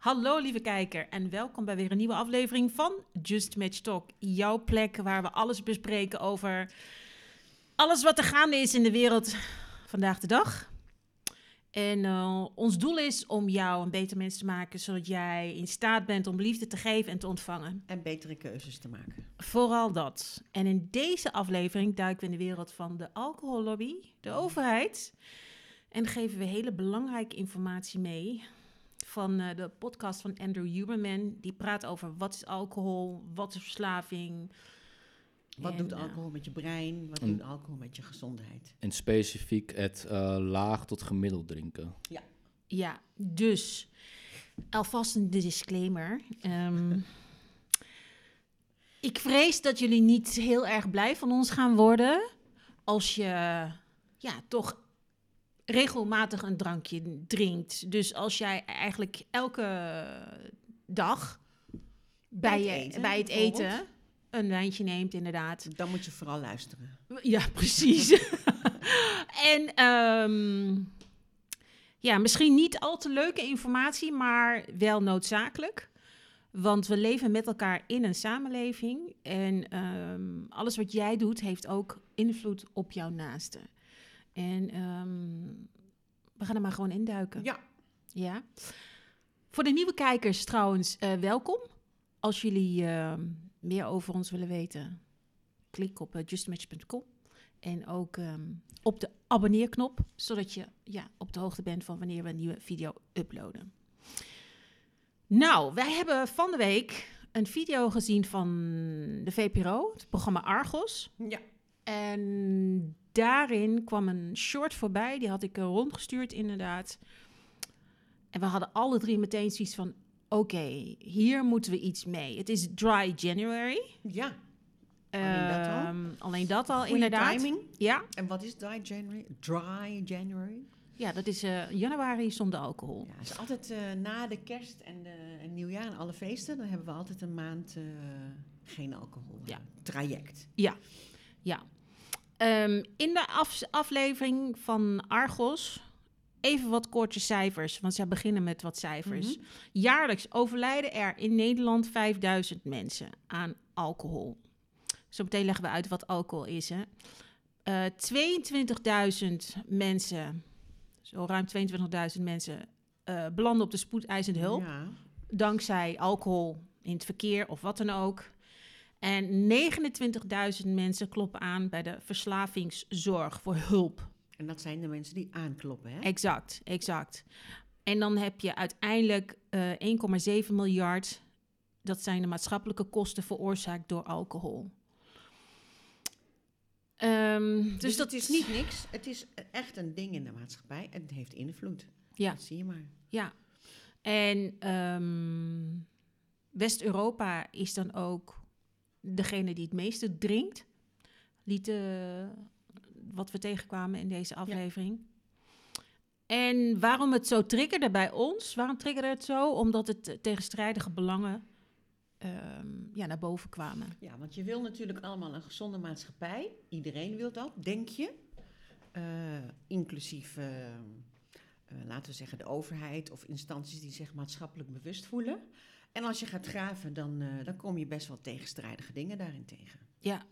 Hallo lieve kijker en welkom bij weer een nieuwe aflevering van Just Match Talk. Jouw plek waar we alles bespreken over alles wat er gaande is in de wereld vandaag de dag. En uh, ons doel is om jou een beter mens te maken, zodat jij in staat bent om liefde te geven en te ontvangen. En betere keuzes te maken. Vooral dat. En in deze aflevering duiken we in de wereld van de alcohollobby, de overheid. En geven we hele belangrijke informatie mee van uh, de podcast van Andrew Huberman. Die praat over wat is alcohol, wat is verslaving. Wat En, doet eh, alcohol met je brein? Wat en- doet alcohol met je gezondheid? En specifiek het eh, laag tot gemiddeld drinken. Ja, dus alvast een disclaimer. Ehm, ik vrees dat jullie niet heel erg blij van ons gaan worden als je ja, toch regelmatig een drankje drinkt. Dus als jij eigenlijk elke dag bij, het je, eten, bij het eten een wijntje neemt, inderdaad. Dan moet je vooral luisteren. Ja, precies. en ehm, ja, misschien niet al te leuke informatie, maar wel noodzakelijk. Want we leven met elkaar in een samenleving. En ehm, alles wat jij doet, heeft ook invloed op jouw naaste. En ehm, we gaan er maar gewoon induiken. Ja, Ja. Voor de nieuwe kijkers trouwens, eh, welkom. Als jullie eh, meer over ons willen weten, klik op eh, justmatch.com. En ook ehm, op de abonneerknop, zodat je ja, op de hoogte bent van wanneer we een nieuwe video uploaden. Nou, wij hebben van de week een video gezien van de VPRO, het programma Argos. ja. En daarin kwam een short voorbij, die had ik eh, rondgestuurd inderdaad. En we hadden alle drie meteen zoiets van, oké, hier moeten we iets mee. Het is Dry January. ja. Alleen dat al? Ehm, alleen dat al, inderdaad. timing. Ja, En wat is dry January? Dry January? ja, dat is eh, januari zonder alcohol. Ja, het is altijd eh, na de kerst en, de, en nieuwjaar en alle feesten. Dan hebben we altijd een maand geen alcohol. Ja. Traject. Ja. Ehm, in de af- aflevering van Argos, even wat korte cijfers, want zij beginnen met wat cijfers. Mhm. Jaarlijks overlijden er in Nederland 5000 mensen aan alcohol. Zometeen leggen we uit wat alcohol is. Hè. Eh 22.000 mensen, zo ruim 22.000 mensen, eh, belanden op de spoedeisende hulp Ja. dankzij alcohol in het verkeer of wat dan ook. En 29.000 mensen kloppen aan bij de verslavingszorg voor hulp. En dat zijn de mensen die aankloppen, hè? Exact, exact. En dan heb je uiteindelijk eh 1,7 miljard. Dat zijn de maatschappelijke kosten veroorzaakt door alcohol. Ehm, dus, Dus, dat het is niet niks. Het is echt een ding in de maatschappij. En het heeft invloed. Ja. Dat zie je maar. Ja. En ehm, West-Europa is dan ook degene die het meeste drinkt. Liet, eh, wat we tegenkwamen in deze aflevering. En waarom het zo triggerde bij ons? Waarom triggerde het zo? Omdat het eh, tegenstrijdige belangen ehm, ja, naar boven kwamen. Ja, want je wil natuurlijk allemaal een gezonde maatschappij. Iedereen wil dat, denk je. Eh, inclusief, eh, eh, laten we zeggen, de overheid of instanties die zich maatschappelijk bewust voelen. En als je gaat graven, dan, eh, dan kom je best wel tegenstrijdige dingen daarin tegen. Ja.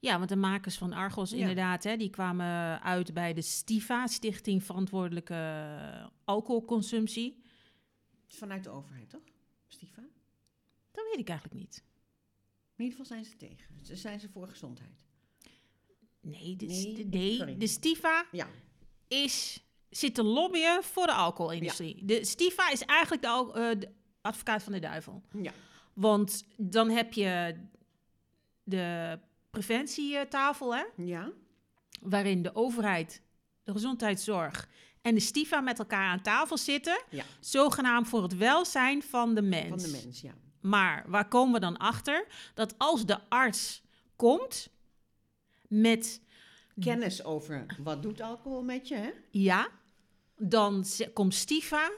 Ja, want de makers van Argos, Ja. inderdaad, hè, die kwamen uit bij de STIVA, Stichting Verantwoordelijke Alcoholconsumptie. Vanuit de overheid, toch? Stifa? Dat weet ik eigenlijk niet. In ieder geval zijn ze tegen. Ze zijn ze voor gezondheid. Nee, de, Nee, de, de STIVA Ja, is, zit te lobbyen voor de alcoholindustrie. De STIVA is eigenlijk de, eh, de advocaat van de duivel. ja. Want dan heb je de preventietafel, hè, Ja, waarin de overheid, de gezondheidszorg en de STIVA met elkaar aan tafel zitten. Ja. Zogenaamd voor het welzijn van de mens. van de mens, ja. Maar waar komen we dan achter? Dat als de arts komt met Kennis over wat doet alcohol met je, hè? ja, dan komt Stifa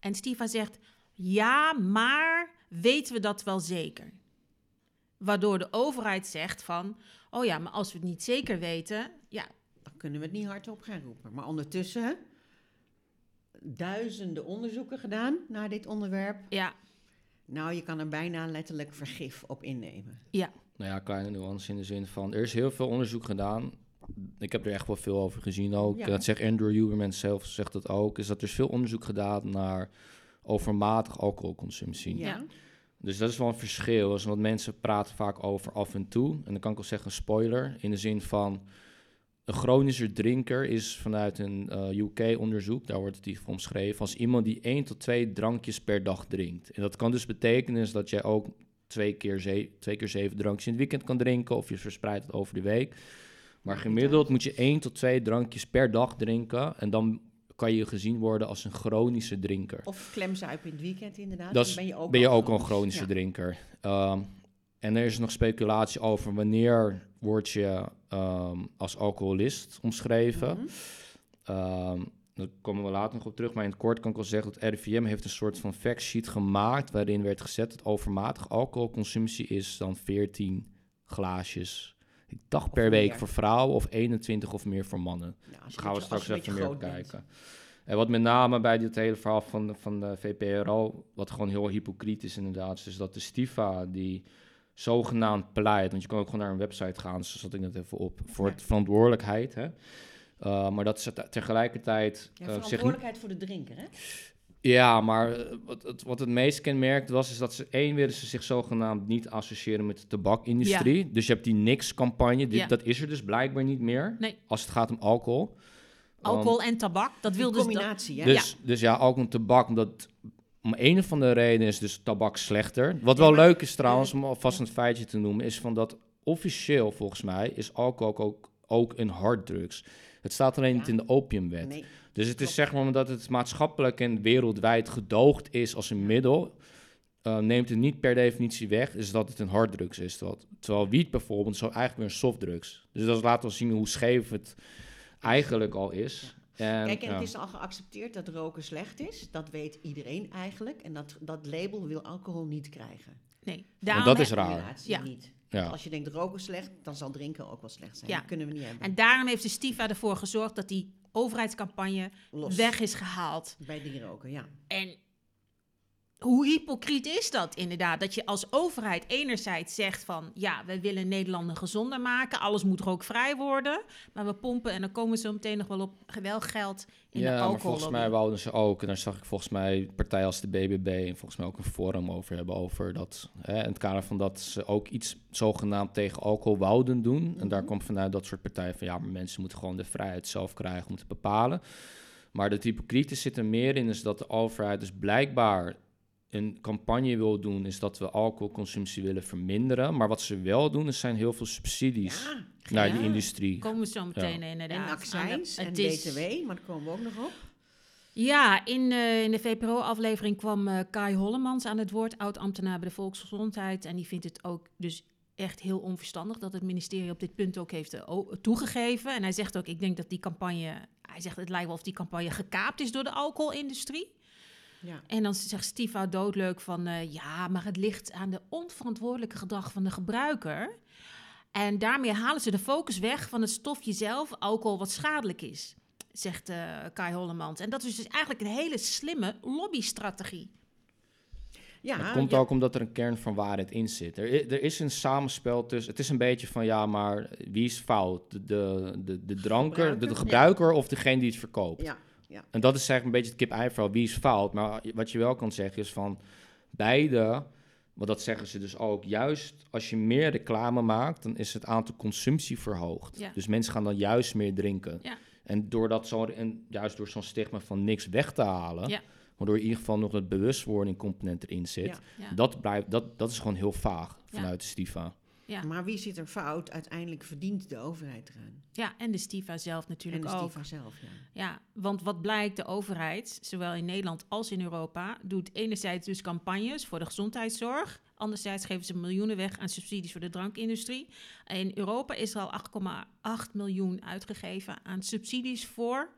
en Stifa zegt ja, maar weten we dat wel zeker? Waardoor de overheid zegt van, oh ja, maar als we het niet zeker weten, ja, Dan kunnen we het niet hardop gaan roepen. Maar ondertussen duizenden onderzoeken gedaan naar dit onderwerp. Ja, Nou, je kan er bijna letterlijk vergif op innemen. ja, Nou ja, kleine nuance in de zin van, er is heel veel onderzoek gedaan. Ik heb er echt wel veel over gezien ook. Ja. Dat zegt Andrew Huberman zelf, zegt dat ook. Is dat er is veel onderzoek gedaan naar overmatig alcoholconsumptie. Ja. Dus dat is wel een verschil. Dus Want mensen praten vaak over af en toe. En dan kan ik wel zeggen, spoiler. In de zin van, een chronischer drinker is vanuit een eh, UK-onderzoek, daar wordt het voor omschreven, als iemand die één tot twee drankjes per dag drinkt. En dat kan dus betekenen is dat jij ook twee keer, ze- twee keer zeven drankjes in het weekend kan drinken, of je verspreidt het over de week. Maar gemiddeld moet je één tot twee drankjes per dag drinken. En dan kan je gezien worden als een chronische drinker. Of klemzuipen in het weekend inderdaad. Dat ben je ook, ben je al ook al een chronisch. chronische Ja. drinker. Ehm, en er is nog speculatie over wanneer word je ehm, als alcoholist omschreven. Ehm, daar komen we later nog op terug. Maar in het kort kan ik wel zeggen dat RIVM heeft een soort van factsheet gemaakt... waarin werd gezet dat overmatig alcoholconsumptie is dan 14 glaasjes. Ik dacht per week meer. voor vrouwen of 21 of meer voor mannen. Daar gaan we straks even meer kijken. En wat met name bij dit hele verhaal van, de- van de VPRO, wat gewoon heel hypocriet is inderdaad, is dat de Stifa die zogenaamd pleit, want je kan ook gewoon naar een website gaan, zo zat ik net even op, voor Ja. het verantwoordelijkheid. Hè? Uh, maar dat ze te- tegelijkertijd Ja, uh, zich verantwoordelijkheid voor de drinker, hè? Ja, maar eh, wat, het, wat het meest kenmerkt was, is dat ze één willen ze zich zogenaamd niet associëren met de tabakindustrie. Dus je hebt die niks-campagne, Ja. dat is er dus blijkbaar niet meer. Nee. Als het gaat om alcohol. alcohol en tabak. Dat wil dus... dat- combinatie, hè? Dus, dus ja, alcohol en tabak, omdat om een of andere reden is dus tabak slechter. Wat Ja, wel maar- leuk is trouwens, om alvast een feitje te noemen, is van dat officieel volgens mij is alcohol ook, ook een harddrugs. Het staat alleen Ja. niet in de opiumwet. Nee. Dus het is zeg maar omdat het maatschappelijk en wereldwijd gedoogd is als een middel, eh, neemt het niet per definitie weg, is dat het een harddrugs is. Terwijl, terwijl wiet bijvoorbeeld zo eigenlijk weer een softdrugs. Dus dat laat wel zien hoe scheef het eigenlijk al is. En, Kijk, en ja. het is al geaccepteerd dat roken slecht is. Dat weet iedereen eigenlijk. En dat, dat label wil alcohol niet krijgen. Nee, daarom dat he- is raar. Ja. niet. Ja. Als je denkt roken slecht, dan zal drinken ook wel slecht zijn. Ja. Dat kunnen we niet hebben. En daarom heeft de Stifa ervoor gezorgd dat die overheidscampagne Los. weg is gehaald. Bij die roken, ja. En hoe hypocriet is dat inderdaad? Dat je als overheid enerzijds zegt van... ja, we willen Nederlanden gezonder maken. Alles moet rookvrij worden. Maar we pompen, en dan komen zo meteen nog wel op... wel geld in de ja, maar alcohol. volgens mij wouden ze ook, en daar zag ik volgens mij partijen als de BBB en volgens mij ook een forum over hebben, over dat, hè, in het kader van dat ze ook iets zogenaamd tegen alcohol wouden doen. En daar Mhm. komt vanuit dat soort partijen van, ja, maar mensen moeten gewoon de vrijheid zelf krijgen om te bepalen. Maar de hypocriete zit er meer in, is dat de overheid dus blijkbaar een campagne wil doen, is dat we alcoholconsumptie willen verminderen. Maar wat ze wel doen, is zijn heel veel subsidies Ja, naar Ja. die industrie. Komen we zo meteen en inderdaad. accijns en de- is- btw, maar daar komen we ook nog op. Ja, in, eh, in de VPRO-aflevering kwam eh, Kai Hollemans aan het woord, oud-ambtenaar bij de Volksgezondheid. En die vindt het ook dus echt heel onverstandig dat het ministerie op dit punt ook heeft eh, toegegeven. En hij zegt ook, ik denk dat die campagne, hij zegt het lijkt wel of die campagne gekaapt is door de alcoholindustrie. Ja. En dan zegt Stiva doodleuk van, eh, ja, maar het ligt aan de onverantwoordelijke gedrag van de gebruiker. En daarmee halen ze de focus weg van het stofje zelf, alcohol wat schadelijk is, zegt eh, Kai Hollemans. En dat is dus eigenlijk een hele slimme lobbystrategie. Ja, Het komt ja. ook omdat er een kern van waarheid in zit. Er, er is een samenspel tussen. Het is een beetje van ja, maar wie is fout? De, de, de, de dranker, de, de Gebruiker, gebruiker of degene die het verkoopt? Ja, En dat is eigenlijk een beetje het kip-ei verhaal. Wie is fout? Maar wat je wel kan zeggen is van beide. Want dat zeggen ze dus ook. Juist als je meer reclame maakt, dan is het aantal consumptie verhoogd. Ja. Dus mensen gaan dan juist meer drinken. Ja. En door dat zo, en juist door zo'n stigma van niks weg te halen, Ja. waardoor in ieder geval nog het bewustwording component erin zit, Ja. Ja. dat, blijft, dat, dat is gewoon heel vaag Ja. vanuit de Stifa. Ja. maar wie zit er fout? Uiteindelijk verdient de overheid eraan. ja, en de Stiva zelf En natuurlijk de ook. Stifa zelf, ja. Ja, want wat blijkt, de overheid, zowel in Nederland als in Europa, doet enerzijds dus campagnes voor de gezondheidszorg. Anderzijds geven ze miljoenen weg aan subsidies voor de drankindustrie. In Europa is er al 8,8 miljoen uitgegeven aan subsidies voor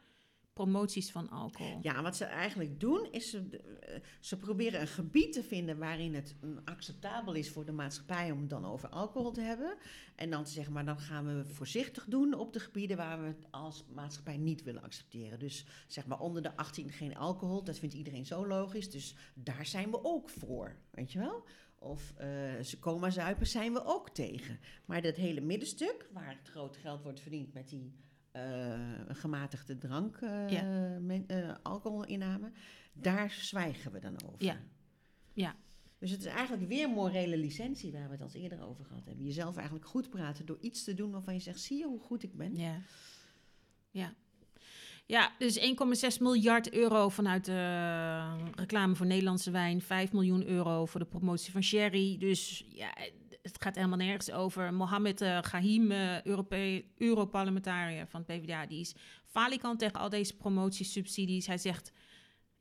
promoties van alcohol. Ja, wat ze eigenlijk doen is ze, eh, ze proberen een gebied te vinden waarin het mm, acceptabel is voor de maatschappij om het dan over alcohol te hebben. En dan zeggen, maar dan gaan we voorzichtig doen op de gebieden waar we het als maatschappij niet willen accepteren. Dus zeg maar onder de 18 geen alcohol, dat vindt iedereen zo logisch. Dus daar zijn we ook voor, weet je wel? Of eh ze coma zuipen zijn we ook tegen. Maar dat hele middenstuk, waar het grote geld wordt verdiend met die gematigde drank, eh, Ja. men- eh, alcoholinname, daar zwijgen we dan over. Ja. Ja. Dus het is eigenlijk weer morele licentie waar we het al eerder over gehad hebben. Jezelf eigenlijk goed praten door iets te doen waarvan je zegt, zie je hoe goed ik ben? Ja. Ja. Ja, dus 1,6 miljard euro vanuit de eh, reclame voor Nederlandse wijn. 5 miljoen euro voor de promotie van sherry. Dus ja, het gaat helemaal nergens over. Mohammed uh, Gahim, Europe Europarlementariër van het PvdA, die is falikant tegen al deze promotiesubsidies. Hij zegt,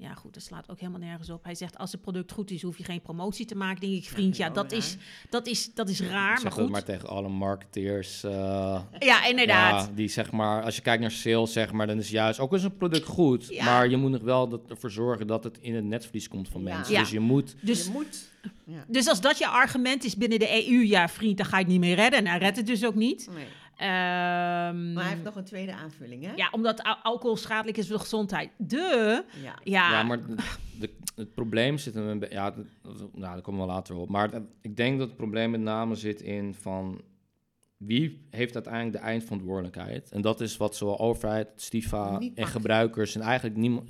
ja goed, dat slaat ook helemaal nergens op. Hij zegt, als het product goed is, hoef je geen promotie te maken. Denk ik, vriend, ja, dat is, dat is, dat is raar, zeg maar goed. maar tegen alle marketeers. eh, Ja, inderdaad. Ja, die zeg maar, als je kijkt naar sales, zeg maar, dan is juist ook is een product goed. Ja. Maar je moet nog wel dat, ervoor zorgen dat het in het netvlies komt van Ja. mensen. Ja. Dus je moet. Dus, je moet. Ja. dus als dat je argument is binnen de EU, ja vriend, dan ga je het niet meer redden. En hij redt het dus ook niet. Nee. Ehm, Maar hij heeft nog een tweede aanvulling, hè? Ja, omdat al- alcohol schadelijk is voor de gezondheid. De, Ja. ja, Ja, maar de- het probleem zit beetje. Ja, nou, daar komen we later op. Maar het- ik denk dat het probleem met name zit in van. Wie heeft uiteindelijk de eindverantwoordelijkheid? En dat is wat zowel overheid, Stifa en gebruikers en eigenlijk niemand.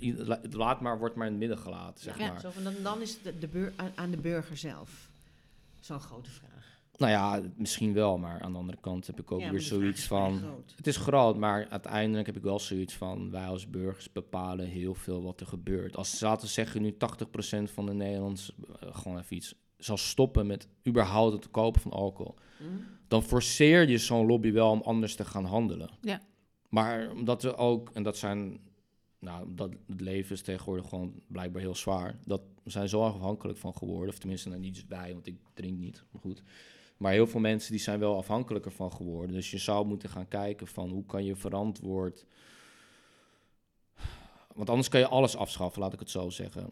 Laat maar, wordt maar in het midden gelaten, zeg Ja. maar. Zo van, dan, dan is het de, de aan, aan de burger zelf. Zo'n grote vraag. Nou ja, misschien wel, maar aan de andere kant heb ik ook Ja, weer zoiets van. groot. Het is groot, maar uiteindelijk heb ik wel zoiets van... wij als burgers bepalen heel veel wat er gebeurt. Als, laten we zeggen, nu 80% van de Nederlanders... eh, gewoon even iets... zal stoppen met überhaupt het kopen van alcohol... Hm? dan forceer je zo'n lobby wel om anders te gaan handelen. Ja. Maar omdat we ook... en dat zijn... nou, dat, het leven is tegenwoordig gewoon blijkbaar heel zwaar. Dat we zijn zo afhankelijk van geworden. Of tenminste, nou, niet wij, want ik drink niet. Maar goed... Maar heel veel mensen die zijn wel afhankelijker van geworden. Dus je zou moeten gaan kijken van hoe kan je verantwoord... Want anders kan je alles afschaffen, laat ik het zo zeggen.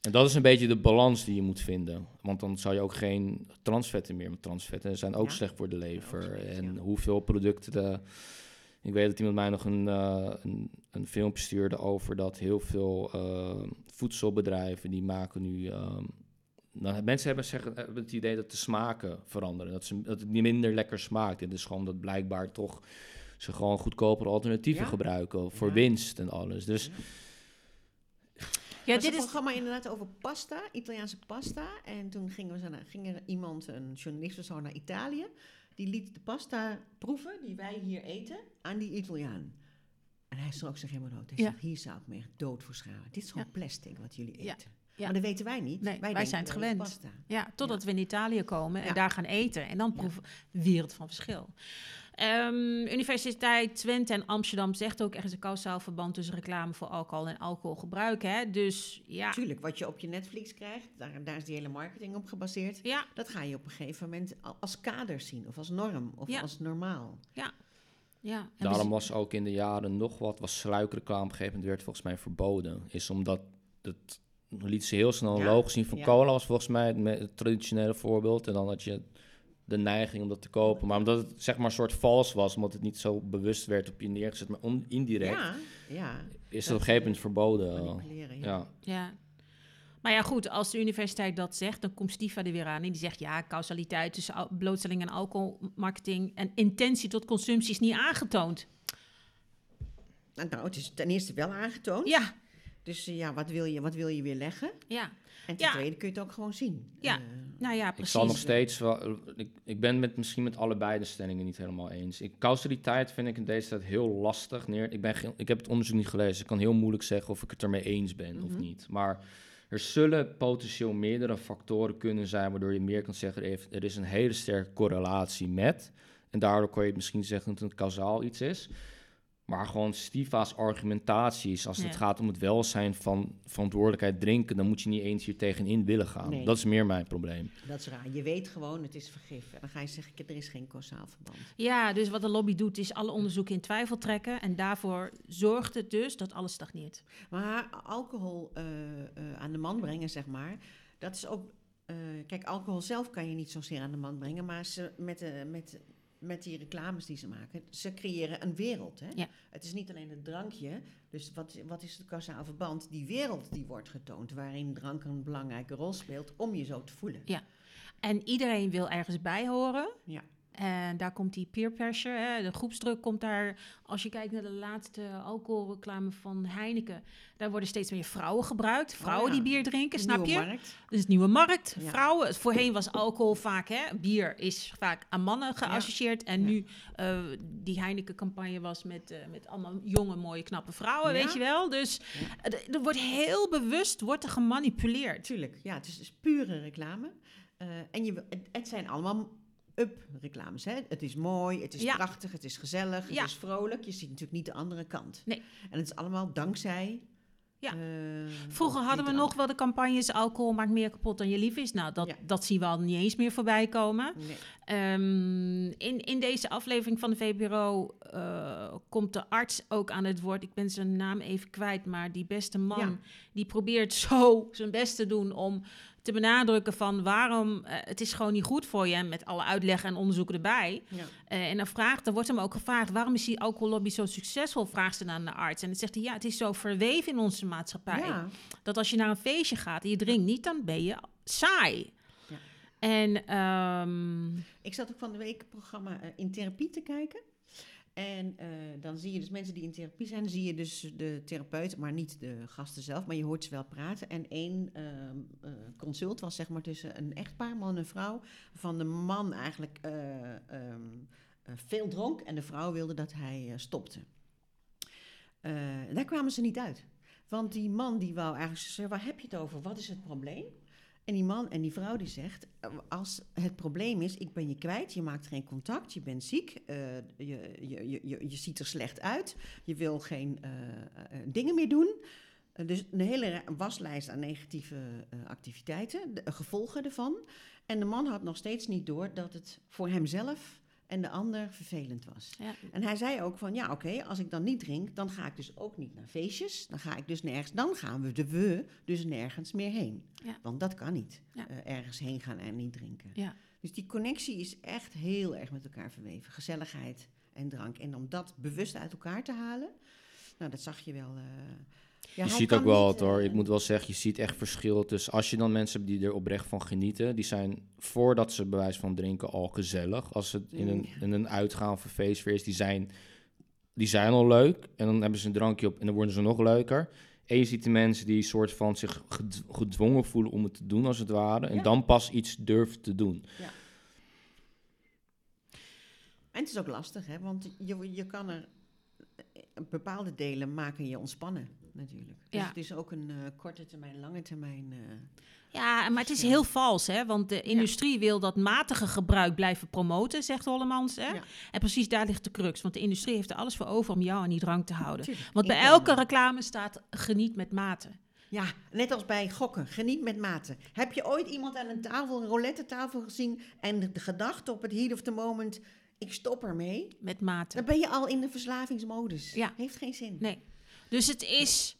En dat is een beetje de balans die je moet vinden. Want dan zou je ook geen transvetten meer... Want transvetten zijn ook Ja. slecht voor de lever. slecht, en ja. hoeveel producten... De, ik weet dat iemand mij nog een, eh, een, een filmpje stuurde over dat heel veel eh, voedselbedrijven... die maken nu... ehm, nou, mensen hebben, zeggen, hebben het idee dat de smaken veranderen. Dat, ze, dat het niet minder lekker smaakt. Het is gewoon dat blijkbaar toch ze gewoon goedkopere alternatieven Ja. gebruiken voor Ja. winst en alles. Dus Ja. dit een is... programma inderdaad over pasta, Italiaanse pasta. En toen gingen we zo naar, ging er iemand, een journalist of zo, naar Italië. Die liet de pasta proeven die wij hier eten aan die Italiaan. En hij schrok zich helemaal dood. Hij Ja. zegt, hier zou ik me echt dood voor schamen. Dit is gewoon plastic wat jullie eten. Ja. Ja. Maar dat weten wij niet. Nee, wij denken, zijn het wij gewend. Pasta. Ja, totdat we in Italië komen en Ja. daar gaan eten. En dan Ja. proeven we wereld van verschil. Ehm, Universiteit Twente en Amsterdam zegt ook... er is een kausaal verband tussen reclame voor alcohol en alcoholgebruik. Hè? Dus ja, Tuurlijk, wat je op je Netflix krijgt, daar, daar is die hele marketing op gebaseerd. ja, Dat ga je op een gegeven moment al- als kader zien. Of als norm. Of Ja. als normaal. ja. Daarom dus- was ook in de jaren nog wat, was sluikreclame op een gegeven moment werd volgens mij verboden. Is omdat het liet ze heel snel een Ja, logo zien van ja. cola was volgens mij het, traditionele voorbeeld. En dan had je de neiging om dat te kopen. Maar omdat het zeg maar een soort vals was, omdat het niet zo bewust werd op je neergezet, maar on- indirect, Ja, ja. is het op een gegeven moment verboden. Ja. Ja. Ja. Maar ja, goed, als de universiteit dat zegt, dan komt Stifa er weer aan. En die zegt, ja, causaliteit tussen blootstelling aan alcoholmarketing en intentie tot consumptie is niet aangetoond. Nou, nou, het is ten eerste wel aangetoond. Ja, Dus eh, ja, wat wil, je, wat wil je weer leggen? ja. En ten Ja. tweede kun je het ook gewoon zien. Ja. Eh, Nou ja, Ik precies. zal nog steeds wel. Ik, ik ben met misschien met allebei de stellingen niet helemaal eens. Ik, causaliteit vind ik in deze tijd heel lastig. Neer, ik, ben geen- ik heb het onderzoek niet gelezen. Ik kan heel moeilijk zeggen of ik het ermee eens ben of Mhm. niet. Maar er zullen potentieel meerdere factoren kunnen zijn waardoor je meer kan zeggen. Er, er is een hele sterke correlatie met. En daardoor kan je misschien zeggen dat het kausaal iets is. Maar gewoon Stiva's argumentaties, als het gaat om het welzijn van verantwoordelijkheid drinken, dan moet je niet eens hier tegenin willen gaan. Nee. Dat is meer mijn probleem. Dat is raar. Je weet gewoon, het is vergif. En dan ga je zeggen, er is geen causaal verband. Ja, dus wat de lobby doet is alle onderzoeken in twijfel trekken. En daarvoor zorgt het dus dat alles stagneert. Maar alcohol eh, eh, aan de man brengen, zeg maar, dat is ook. eh, kijk, alcohol zelf kan je niet zozeer aan de man brengen, maar ze, met, de, met, met die reclames die ze maken, ze creëren een wereld. Hè? Ja. Het is niet alleen het drankje, dus wat, wat is het causaal verband? Die wereld die wordt getoond, waarin drank een belangrijke rol speelt om je zo te voelen. En iedereen wil ergens bij horen. Ja. En daar komt die peer pressure, hè, de groepsdruk komt daar. Als je kijkt naar de laatste alcoholreclame van Heineken, daar worden steeds meer vrouwen gebruikt. Vrouwen Oh ja. die bier drinken, snap nieuwe je? markt. Dus nieuwe markt, Ja. vrouwen. Voorheen was alcohol vaak, hè, bier is vaak aan mannen geassocieerd. En nu, eh, die Heineken-campagne was met, eh, met allemaal jonge, mooie, knappe vrouwen, weet je wel. Dus er wordt heel bewust wordt er gemanipuleerd. Tuurlijk, ja, het is dus pure reclame. Eh, en je, het zijn allemaal up-reclames. Hè? Het is mooi, het is Ja. prachtig, het is gezellig, het Ja. is vrolijk. Je ziet natuurlijk niet de andere kant. Nee. En het is allemaal dankzij. Ja. eh, Vroeger hadden we nog wel de campagnes alcohol maakt meer kapot dan je lief is. Nou, dat, Ja. dat zien we al niet eens meer voorbij komen. Nee. Ehm, in, in deze aflevering van de VPRO eh, komt de arts ook aan het woord. Ik ben zijn naam even kwijt, maar die beste man Ja. die probeert zo zijn best te doen om te benadrukken van waarom eh, het is gewoon niet goed voor je, met alle uitleg en onderzoeken erbij. Ja. Eh, en dan vraagt, dan wordt hem ook gevraagd, waarom is die alcohollobby zo succesvol? Vraagt ze aan de arts. En dan zegt hij, ja, het is zo verweven in onze maatschappij Ja. dat als je naar een feestje gaat en je drinkt niet, dan ben je saai. Ja. En ehm, Ik zat ook van de week een programma eh, in therapie te kijken. En eh, dan zie je dus mensen die in therapie zijn, zie je dus de therapeut, maar niet de gasten zelf, maar je hoort ze wel praten. En één ehm, eh, consult was zeg maar tussen een echtpaar, man en vrouw, van de man eigenlijk eh, ehm, eh, veel dronk en de vrouw wilde dat hij stopte. Daar kwamen ze niet uit. Want die man die wou eigenlijk zeggen, waar heb je het over? Wat is het probleem? En die man en die vrouw die zegt, eh, als het probleem is, ik ben je kwijt, je maakt geen contact, je bent ziek, eh, je, je, je, je, ziet er slecht uit, je wil geen eh, dingen meer doen. Dus een hele waslijst aan negatieve activiteiten, de, gevolgen ervan. En de man had nog steeds niet door dat het voor hemzelf en de ander vervelend was. ja, En hij zei ook van, ja oké, als ik dan niet drink, dan ga ik dus ook niet naar feestjes. Dan ga ik dus nergens, dan gaan we de we dus nergens meer heen. Ja. Want dat kan niet, Ja. eh, ergens heen gaan en niet drinken. Ja. Dus die connectie is echt heel erg met elkaar verweven. Gezelligheid en drank. En om dat bewust uit elkaar te halen, nou dat zag je wel. eh, je ziet ook wel het hoor. eh, Ik moet wel zeggen, je ziet echt verschil. Dus als je dan mensen hebt die er oprecht van genieten, die zijn voordat ze bewijs van drinken al gezellig. Als het in een, in een uitgaan of een feestfeer is, die zijn, die zijn al leuk. En dan hebben ze een drankje op en dan worden ze nog leuker. En je ziet de mensen die soort van zich ged- gedwongen voelen om het te doen, als het ware. En Ja. dan pas iets durven te doen. En het is ook lastig, hè? want je, je kan er eh, bepaalde delen maken je ontspannen natuurlijk. Dus Ja. het is ook een eh, korte termijn, lange termijn. eh, ja, maar het is heel vals, hè? Want de industrie wil dat matige gebruik blijven promoten, zegt Hollemans. Hè? Ja. En precies daar ligt de crux. Want de industrie heeft er alles voor over om jou aan die drank te houden. tuurlijk. Want bij elke reclame staat geniet met mate. Ja, net als bij gokken. Geniet met mate. Heb je ooit iemand aan een tafel, een roulette tafel gezien en de, de gedachte op het heat of the moment, ik stop ermee? Met mate. Dan ben je al in de verslavingsmodus. Ja. Heeft geen zin. Nee. Dus het is...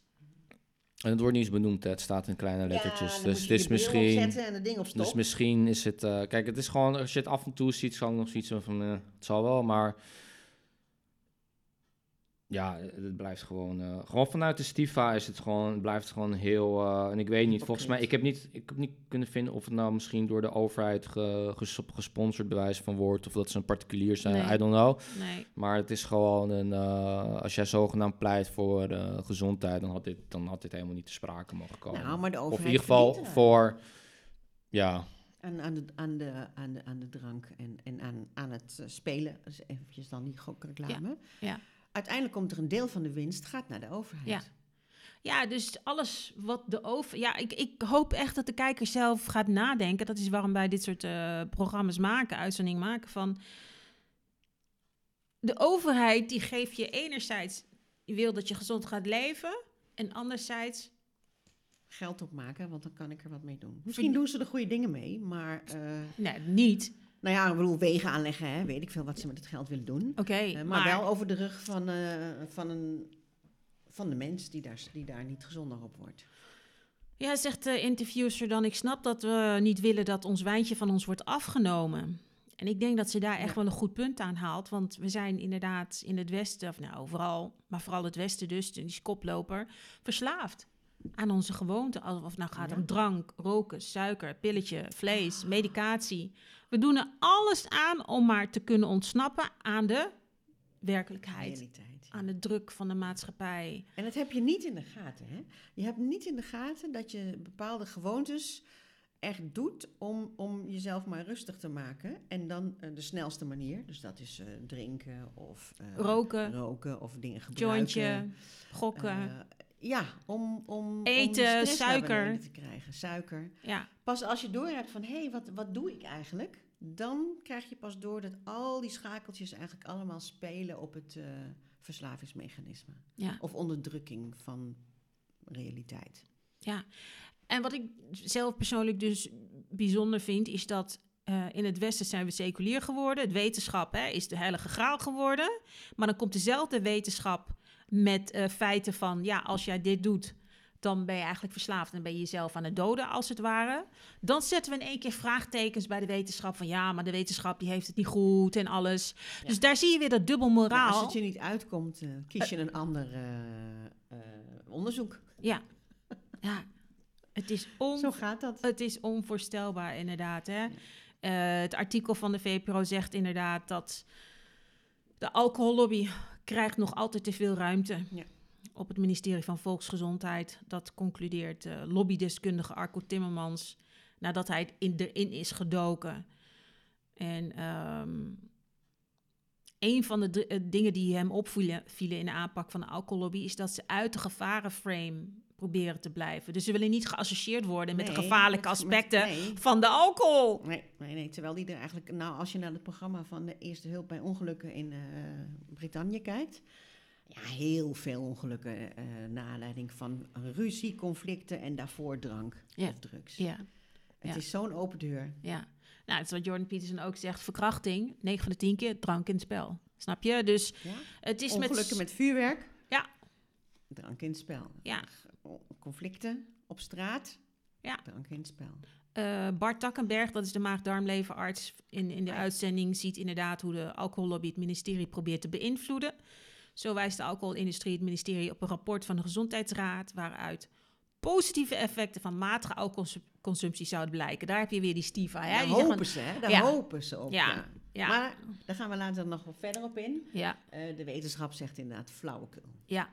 En het wordt niet eens benoemd, hè. het staat in kleine lettertjes. dus het is misschien. en het ding op stop. Dus misschien is het... eh, kijk, het is gewoon... Als je het af en toe ziet, zal ik nog zoiets van... eh, het zal wel, maar... Ja, het blijft gewoon... eh, gewoon vanuit de Stifa is het gewoon... Blijft het gewoon heel... eh, en ik weet niet, volgens mij... Ik heb niet, ik heb niet kunnen vinden of het nou misschien door de overheid ge, ges- gesponsord bewijs van wordt... of dat ze een particulier zijn, Nee. I don't know. Nee. Maar het is gewoon een... eh, als jij zogenaamd pleit voor gezondheid... Dan had, dit, dan had dit helemaal niet te sprake mogen komen. nou, maar de of in ieder geval voor... Ja, aan, aan, de, aan, de, aan, de, aan de drank en, en aan, aan het spelen. Dus eventjes dan die gokreclame. ja. Uiteindelijk komt er een deel van de winst gaat naar de overheid. Ja. Ja, dus alles wat de over... Ja, ik, ik hoop echt dat de kijker zelf gaat nadenken. Dat is waarom wij dit soort eh, programma's maken, uitzendingen maken van... de overheid die geeft je enerzijds, je wil dat je gezond gaat leven. En anderzijds, Geld opmaken, want dan kan ik er wat mee doen. Misschien doen ze er goede dingen mee, maar... eh, nee, niet. Nou ja, ik bedoel, wegen aanleggen, hè, weet ik veel wat ze met het geld willen doen. Oké, Eh, maar, maar, wel over de rug van, eh, van, een, van de mens die daar, die daar niet gezonder op wordt. Ja, zegt de interviewster dan, ik snap dat we niet willen dat ons wijntje van ons wordt afgenomen. En ik denk dat ze daar echt Ja. wel een goed punt aan haalt. Want we zijn inderdaad in het Westen, of nou overal, maar vooral het Westen dus, die is koploper, verslaafd aan onze gewoonten. Of het nou gaat Ja. om drank, roken, suiker, pilletje, vlees, medicatie. We doen er alles aan om maar te kunnen ontsnappen aan de werkelijkheid. Realiteit. Aan de druk van de maatschappij. En dat heb je niet in de gaten. Hè? Je hebt niet in de gaten dat je bepaalde gewoontes echt doet om, om jezelf maar rustig te maken. En dan eh, de snelste manier, dus dat is eh, drinken of eh, Roken, roken of dingen gebruiken. jointje, gokken. Ja, om, om, om Eten, naar suiker. te krijgen. Suiker. ja. Pas als je door hebt van, hé, hey, wat, wat doe ik eigenlijk? Dan krijg je pas door dat al die schakeltjes eigenlijk allemaal spelen op het eh, verslavingsmechanisme. Ja. Of onderdrukking van realiteit. Ja, en wat ik zelf persoonlijk dus bijzonder vind, is dat eh, in het Westen zijn we seculier geworden. Het wetenschap hè, is de heilige graal geworden. Maar dan komt dezelfde wetenschap met eh, feiten van, ja, als jij dit doet, dan ben je eigenlijk verslaafd en ben je jezelf aan het doden, als het ware. Dan zetten we in één keer vraagtekens bij de wetenschap van, ja, maar de wetenschap die heeft het niet goed en alles. Ja. Dus daar zie je weer dat dubbel Ja, moraal. als het je niet uitkomt, eh, kies je een ander eh, eh, onderzoek. Ja, ja. Het is on Zo gaat dat. Het is onvoorstelbaar, inderdaad. Hè? Eh, het artikel van de VPRO zegt inderdaad dat de alcohollobby krijgt nog altijd te veel ruimte. Ja. Op het ministerie van Volksgezondheid. Dat concludeert eh, lobbydeskundige Arco Timmermans nadat hij in, erin is gedoken. En ehm, een van de eh, dingen die hem opvielen vielen in de aanpak van de alcohollobby is dat ze uit de gevarenframe proberen te blijven. Dus ze willen niet geassocieerd worden met de gevaarlijke met- met- aspecten nee. van de alcohol. Nee, nee, nee, terwijl die er eigenlijk... Nou, als je naar het programma van de Eerste Hulp bij Ongelukken in eh Brittannië kijkt... Ja, heel veel ongelukken eh naar aanleiding van ruzie, conflicten en daarvoor drank Ja. of drugs. Ja, Het ja. is zo'n open deur. ja. Nou, het is wat Jordan Peterson ook zegt. Verkrachting, 9 van de 10 keer, drank in het spel. Snap je? Dus Ja? het is Ongelukken met... met vuurwerk. Ja. Drank in het spel. Ja. Conflicten op straat. Ja. Drank in het spel. Eh, Bart Takkenberg, dat is de maag-darmlevenarts in, in de uitzending, ziet inderdaad hoe de alcohollobby het ministerie probeert te beïnvloeden. Zo wijst de alcoholindustrie het ministerie op een rapport van de Gezondheidsraad, waaruit positieve effecten van matige alcoholconsumptie zouden blijken. Daar heb je weer die stiva. Hè? Daar Die hopen ze, hè? Daar Ja. hopen ze op. Ja. Ja. Ja, Maar daar gaan we later nog wel verder op in. ja, Eh, de wetenschap zegt inderdaad flauwekul. ja,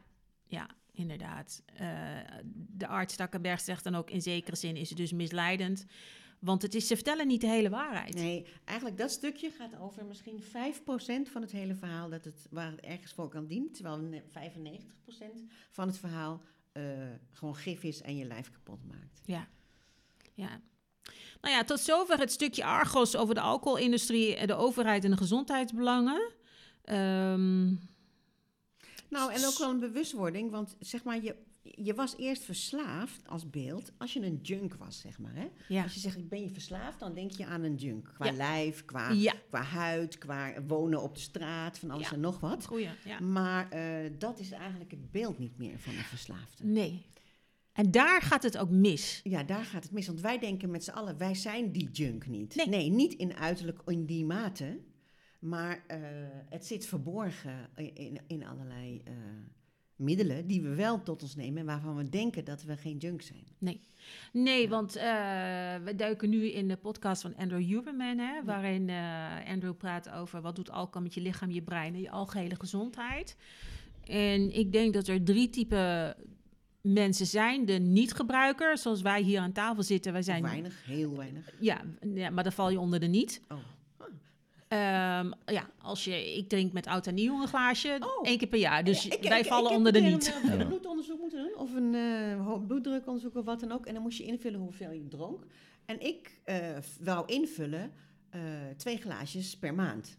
ja, inderdaad. Eh, de arts Takkenberg zegt dan ook in zekere zin is het dus misleidend. Want het is, ze vertellen niet de hele waarheid. Nee, eigenlijk dat stukje gaat over misschien 5% van het hele verhaal dat het, waar het ergens voor kan dienen. Terwijl ne- 95% van het verhaal eh, gewoon gif is en je lijf kapot maakt. Ja. ja. Nou ja, tot zover het stukje Argos over de alcoholindustrie, de overheid en de gezondheidsbelangen. Ehm, Nou, en ook wel een bewustwording, want zeg maar, je, je was eerst verslaafd als beeld als je een junk was, zeg maar. Hè? ja. Als je zegt, ik ben je verslaafd, dan denk je aan een junk. Qua Ja. lijf, qua, ja, qua huid, qua wonen op de straat, van alles en nog wat. goeie. Ja. Maar eh, dat is eigenlijk het beeld niet meer van een verslaafde. Nee. En daar gaat het ook mis. Ja, daar gaat het mis. Want wij denken met z'n allen, wij zijn die junk niet. Nee. niet in uiterlijk in die mate. Maar eh, het zit verborgen in, in, allerlei eh, middelen die we wel tot ons nemen... en waarvan we denken dat we geen junk zijn. Nee, Ja. want eh, we duiken nu in de podcast van Andrew Huberman, hè, waarin Andrew praat over wat doet alcohol met je lichaam, je brein en je algehele gezondheid. En ik denk dat er drie typen mensen zijn. De niet-gebruiker, zoals wij hier aan tafel zitten. Wij zijn, weinig, heel weinig. Ja, ja, maar dan val je onder de niet. Oh. Ehm, ja, als je, ik drink met oud en nieuw een glaasje, Oh. één keer per jaar. Dus ik- wij ik- vallen ik onder de een niet. Een, eh, Ja. bloedonderzoek moeten doen of een eh, bloeddrukonderzoek of wat dan ook. En dan moest je invullen hoeveel je dronk. En ik eh, wou invullen eh, twee glaasjes per maand.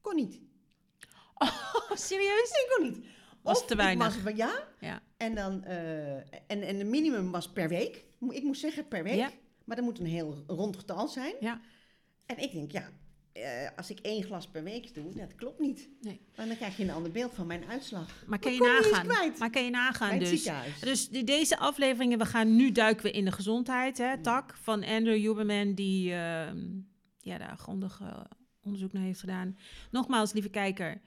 Kon niet. Oh, serieus? Ik ook niet. Was Of te ik weinig. was ja, Ja. en dan eh, en, en de minimum was per week. Ik moest zeggen per week. Ja. Maar dat moet een heel rond getal zijn. Ja. En ik denk, ja, eh, als ik één glas per week doe, dat klopt niet. Nee. Want dan krijg je een ander beeld van mijn uitslag. Maar kan je nagaan? Maar kan je nagaan dus? Dus die, deze afleveringen, we gaan nu duiken we in de gezondheid, hè, tak van Andrew Huberman, die ehm, ja, daar grondig eh, onderzoek naar heeft gedaan. Nogmaals, lieve kijker,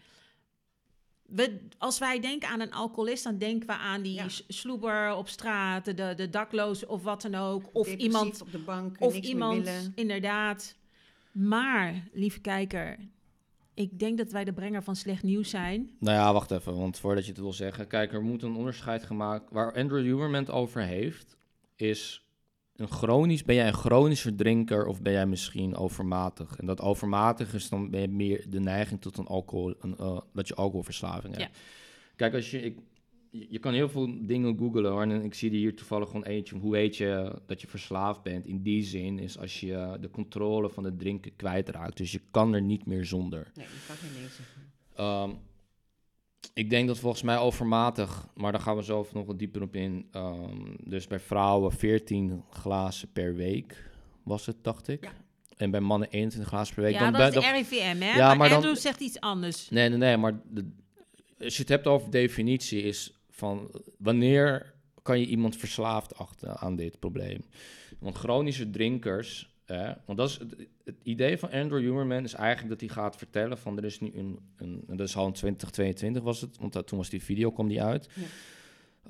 we, als wij denken aan een alcoholist, dan denken we aan die Ja. sloeber op straat, de, de dakloos of wat dan ook. Of Depressief iemand, op de bank, of iemand inderdaad. Maar, lieve kijker, ik denk dat wij de brenger van slecht nieuws zijn. Nou ja, wacht even, want voordat je het wil zeggen. Kijk, er moet een onderscheid gemaakt... Waar Andrew Huberman over heeft, is... Een chronisch, ben jij een chronischer drinker of ben jij misschien overmatig? En dat overmatig is dan ben je meer de neiging tot een alcohol, een, eh, dat je alcoholverslaving hebt. Kijk, als je, ik, je je kan heel veel dingen googlen hoor. En ik zie er hier toevallig gewoon eentje. Hoe weet je dat je verslaafd bent? In die zin is als je de controle van het drinken kwijtraakt. Dus je kan er niet meer zonder. Nee, kan geen. Ehm, ik denk dat volgens mij overmatig, maar daar gaan we zo nog wat dieper op in. Ehm, dus bij vrouwen 14 glazen per week was het, dacht ik. Ja. En bij mannen 21 glazen per week. ja, Dan dat bij- is RIVM, hè? Ja, maar, maar dan- zegt iets anders. Nee, nee, nee, maar de, als je het hebt over definitie is van wanneer kan je iemand verslaafd achten aan dit probleem? Want chronische drinkers, hè, want dat is het, het idee van Andrew Huberman is eigenlijk dat hij gaat vertellen van er is nu een, een en dat is al in 2022 was het, want dat, toen was die video kwam die uit, Ja.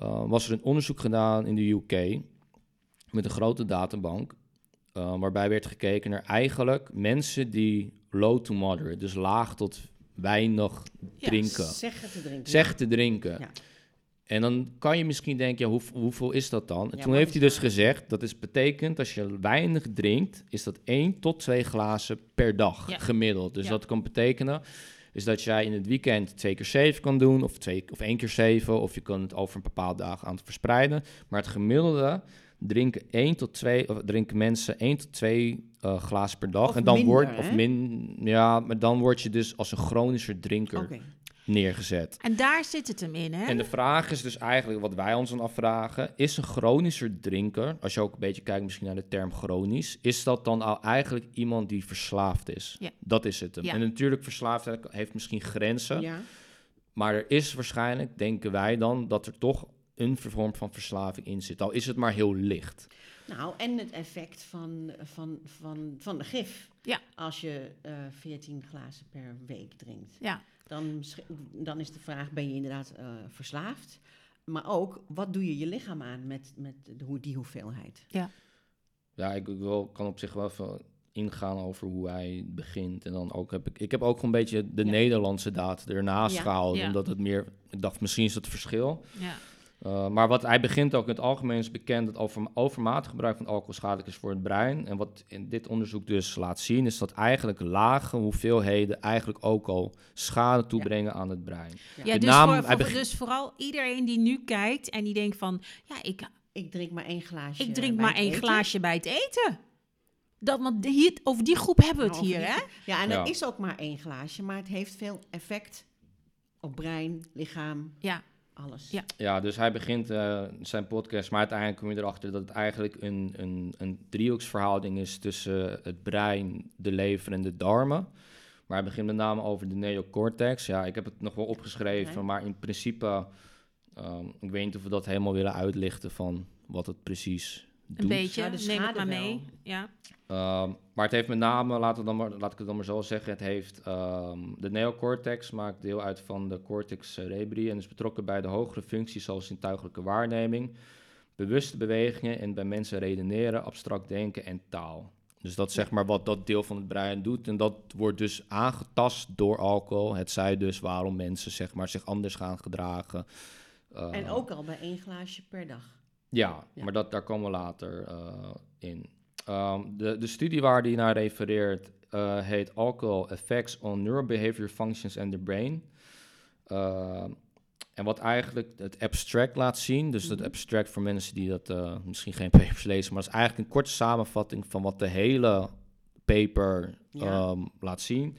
Uh, was er een onderzoek gedaan in de UK met een grote databank. uh, waarbij werd gekeken naar eigenlijk mensen die low to moderate, dus laag tot weinig Ja, drinken, Zeggen te drinken. zeg te drinken. Ja. En dan kan je misschien denken, ja, hoe, hoeveel is dat dan? En Ja, toen heeft hij dus gezegd, dat is betekent als je weinig drinkt, is dat 1 tot 2 glazen per dag Ja. gemiddeld. Dus dat kan betekenen, is dat jij in het weekend twee keer 7 kan doen, of, twee, of één keer 7, of je kan het over een bepaalde dag aan het verspreiden. Maar het gemiddelde drinken 1 tot 2, of drinken mensen 1 tot 2 eh, glazen per dag. Of en dan minder, wordt, of min, ja, maar dan word je dus als een chronischer drinker. Neergezet. En daar zit het hem in, hè? En de vraag is dus eigenlijk wat wij ons dan afvragen: is een chronischer drinker, als je ook een beetje kijkt misschien naar de term chronisch, is dat dan al eigenlijk iemand die verslaafd is? Ja. Dat is het hem. Ja. En natuurlijk, verslaafdheid heeft misschien grenzen, Ja. maar er is waarschijnlijk, denken wij dan, dat er toch een vorm van verslaving in zit. Al is het maar heel licht. Nou, en het effect van, van, van, van de gif. Ja. Als je eh 14 glazen per week drinkt. Ja. Dan, dan is de vraag, ben je inderdaad eh, verslaafd? Maar ook, wat doe je je lichaam aan met, met de, die hoeveelheid? Ja, ik, ik wil, kan op zich wel even ingaan over hoe hij begint. En dan ook heb ik, ik heb ook gewoon een beetje de Ja. Nederlandse data ernaast Ja. Ja. Omdat het meer, ik dacht misschien is dat het verschil. ja. Uh, maar wat hij begint ook in het algemeen is bekend dat over, overmatig gebruik van alcohol schadelijk is voor het brein. En wat in dit onderzoek dus laat zien, is dat eigenlijk lage hoeveelheden eigenlijk ook al schade toebrengen aan het brein. Ja. Dus, name- voor, hij voor- begint- dus vooral iedereen die nu kijkt en die denkt van... Ja, ik, Ik drink maar één glaasje. ik drink maar één eten. glaasje bij het eten. Dat, want hier, over die groep hebben we het Nou, hier, hè? Ja, en dat Ja. is ook maar één glaasje, maar het heeft veel effect op brein, lichaam, Ja, alles. Ja. Ja, dus hij begint eh, zijn podcast, maar uiteindelijk kom je erachter dat het eigenlijk een, een, een driehoeksverhouding is tussen het brein, de lever en de darmen. Maar hij begint met name over de neocortex. Ja, ik heb het nog wel opgeschreven, maar in principe, ehm, ik weet niet of we dat helemaal willen uitlichten van wat het precies een beetje. Ja, Neem het maar mee. Ja. Ehm, maar het heeft met name, laten we dan maar, laat ik het dan maar zo zeggen, het heeft ehm, de neocortex maakt deel uit van de cortex cerebri en is betrokken bij de hogere functies zoals zintuigelijke waarneming, bewuste bewegingen en bij mensen redeneren, abstract denken en taal. Dus dat is zeg maar wat dat deel van het brein doet en dat wordt dus aangetast door alcohol. Het zij dus waarom mensen zeg maar zich anders gaan gedragen. En Eh, ook al bij één glaasje per dag. Ja, Ja. maar dat, daar komen we later eh, in. Ehm, de, de studie waar die naar refereert eh, heet Alcohol Effects on Neurobehavior Functions and the Brain. Ehm, en wat eigenlijk het abstract laat zien, dus dat Mhm. abstract voor mensen die dat eh, misschien geen papers lezen, maar dat is eigenlijk een korte samenvatting van wat de hele paper Ja. ehm, laat zien.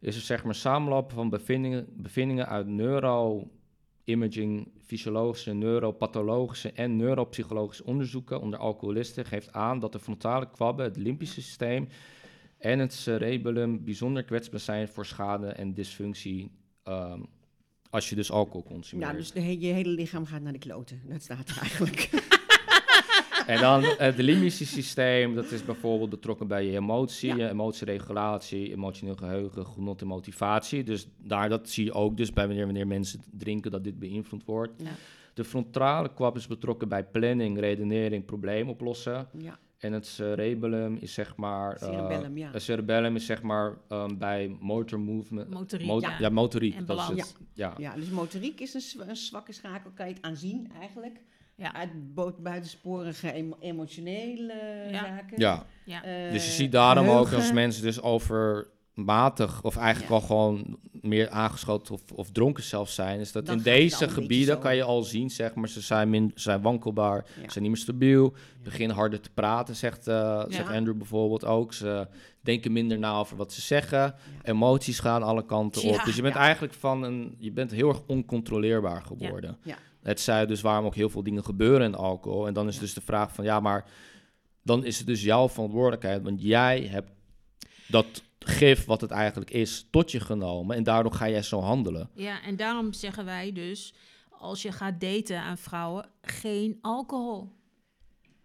is er zeg maar samenlopen van bevindingen, bevindingen uit neuroimaging, fysiologische, neuropathologische en neuropsychologische onderzoeken onder alcoholisten geeft aan dat de frontale kwabben, het limbische systeem en het cerebellum bijzonder kwetsbaar zijn voor schade en dysfunctie ehm, als je dus alcohol consumeert. Ja, dus he- je hele lichaam gaat naar de kloten. Dat staat er eigenlijk. En dan het limbische systeem, dat is bijvoorbeeld betrokken bij je emotie, Ja. emotieregulatie, emotioneel geheugen, genot en motivatie. Dus daar, dat zie je ook dus bij wanneer, wanneer mensen drinken, dat dit beïnvloed wordt. Ja. De frontale kwab is betrokken bij planning, redenering, probleem oplossen. ja, En het cerebellum is zeg maar... eh, cerebellum, ja. Het cerebellum is zeg maar ehm, bij motor movement... Motoriek, mo- ja. ja. motoriek. En dat is het. Ja. Ja, dus motoriek is een, een zwakke schakel, kan je het aanzien eigenlijk. Ja. Uit buitensporige emo- emotionele Ja. zaken. ja. Ja. Eh, Dus je ziet daarom ook als mensen dus overmatig of eigenlijk Ja. al gewoon meer aangeschoten of, of dronken zelf zijn, is dat Dan in deze gebieden kan je al zien, zeg maar, ze zijn, min, ze zijn wankelbaar, Ja. zijn niet meer stabiel, beginnen harder te praten, zegt, eh, zegt. Andrew bijvoorbeeld ook. Ze denken minder na over wat ze zeggen, emoties gaan alle kanten op. Dus je bent Ja. eigenlijk van een, je bent heel erg oncontroleerbaar geworden. Ja. Het zij dus waarom ook heel veel dingen gebeuren in alcohol. En dan is Ja. dus de vraag van, ja, maar dan is het dus jouw verantwoordelijkheid. Want jij hebt dat gif, wat het eigenlijk is, tot je genomen. En daardoor ga jij zo handelen. ja, en daarom zeggen wij dus, als je gaat daten aan vrouwen, geen alcohol.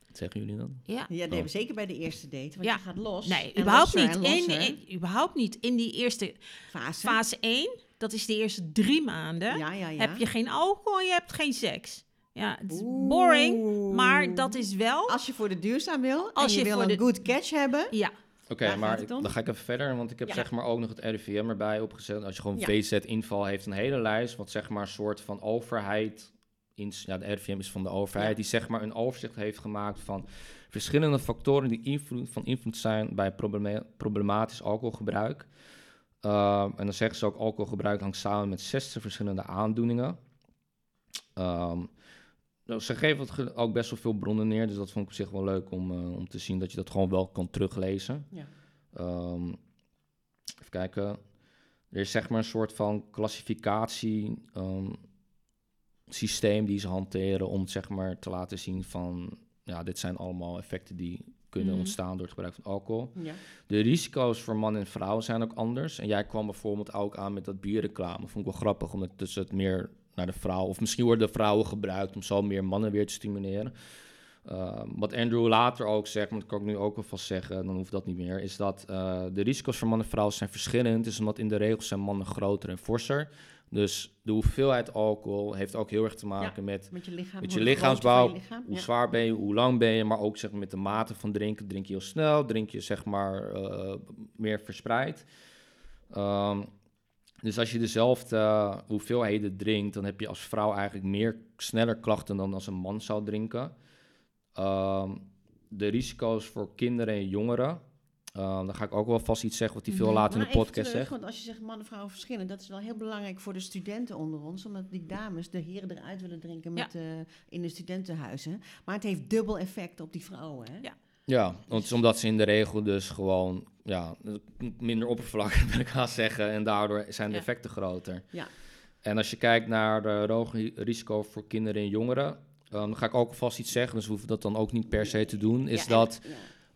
Wat zeggen jullie dan? Ja. Ja, nee, zeker bij de eerste date, want Ja. je gaat los. Nee, überhaupt losser niet. en In, in- überhaupt niet. In die eerste fase. fase 1, dat is de eerste drie maanden, Ja, ja, ja. heb je geen alcohol en je hebt geen seks. Ja, het is Oeh. boring, maar dat is wel... Als je voor de duurzaam wil Als en je, je wil voor een de- good catch hebben. Ja, Oké, maar ik- dan ga ik even verder, want ik heb Ja. zeg maar ook nog het RIVM erbij opgezet. Als je gewoon Ja. VZ-inval heeft, een hele lijst, wat zeg maar een soort van overheid, in, ja, de RIVM is van de overheid, Ja. die zeg maar een overzicht heeft gemaakt van verschillende factoren die invloed, van invloed zijn bij problema- problematisch alcoholgebruik. Ehm, en dan zeggen ze ook, alcoholgebruik hangt samen met 60 verschillende aandoeningen. Ehm, nou, ze geven het ook best wel veel bronnen neer, dus dat vond ik op zich wel leuk om, eh, om te zien dat je dat gewoon wel kan teruglezen. Ja. Ehm, even kijken. Er is zeg maar een soort van klassificatie systeem die ze hanteren om zeg maar te laten zien van ja, dit zijn allemaal effecten die kunnen Mhm. ontstaan door het gebruik van alcohol. Ja. De risico's voor man en vrouw zijn ook anders. En jij kwam bijvoorbeeld ook aan met dat bierreclame. Vond ik wel grappig, omdat dus het meer naar de vrouw... of misschien worden de vrouwen gebruikt om zo meer mannen weer te stimuleren. Ehm, wat Andrew later ook zegt, maar dat kan ik nu ook alvast zeggen... dan hoeft dat niet meer, is dat eh, de risico's voor man en vrouw zijn verschillend. Dus omdat in de regels zijn mannen groter en forser. Dus de hoeveelheid alcohol heeft ook heel erg te maken met Met je lichaam. Met je lichaamsbouw, je lichaam. hoe Ja. zwaar ben je, hoe lang ben je, maar ook zeg maar, met de mate van drinken. Drink je heel snel, drink je zeg maar eh, meer verspreid. Ehm, dus als je dezelfde hoeveelheden drinkt, dan heb je als vrouw eigenlijk meer sneller klachten dan als een man zou drinken. Ehm, de risico's voor kinderen en jongeren, ehm dan ga ik ook wel vast iets zeggen wat hij veel later in de podcast terug, zegt. Want als je zegt mannen en vrouwen verschillen, dat is wel heel belangrijk voor de studenten onder ons. Omdat die dames, de heren eruit willen drinken met, eh, in de studentenhuizen. Maar het heeft dubbel effect op die vrouwen. Hè? Ja. Ja, want het is omdat ze in de regel dus gewoon ja, minder oppervlakkig wil ik gaan zeggen. En daardoor zijn de Ja. effecten groter. Ja. En als je kijkt naar de hoge risico voor kinderen en jongeren, eh, dan ga ik ook alvast iets zeggen, dus we hoeven dat dan ook niet per se te doen. Is Ja, dat.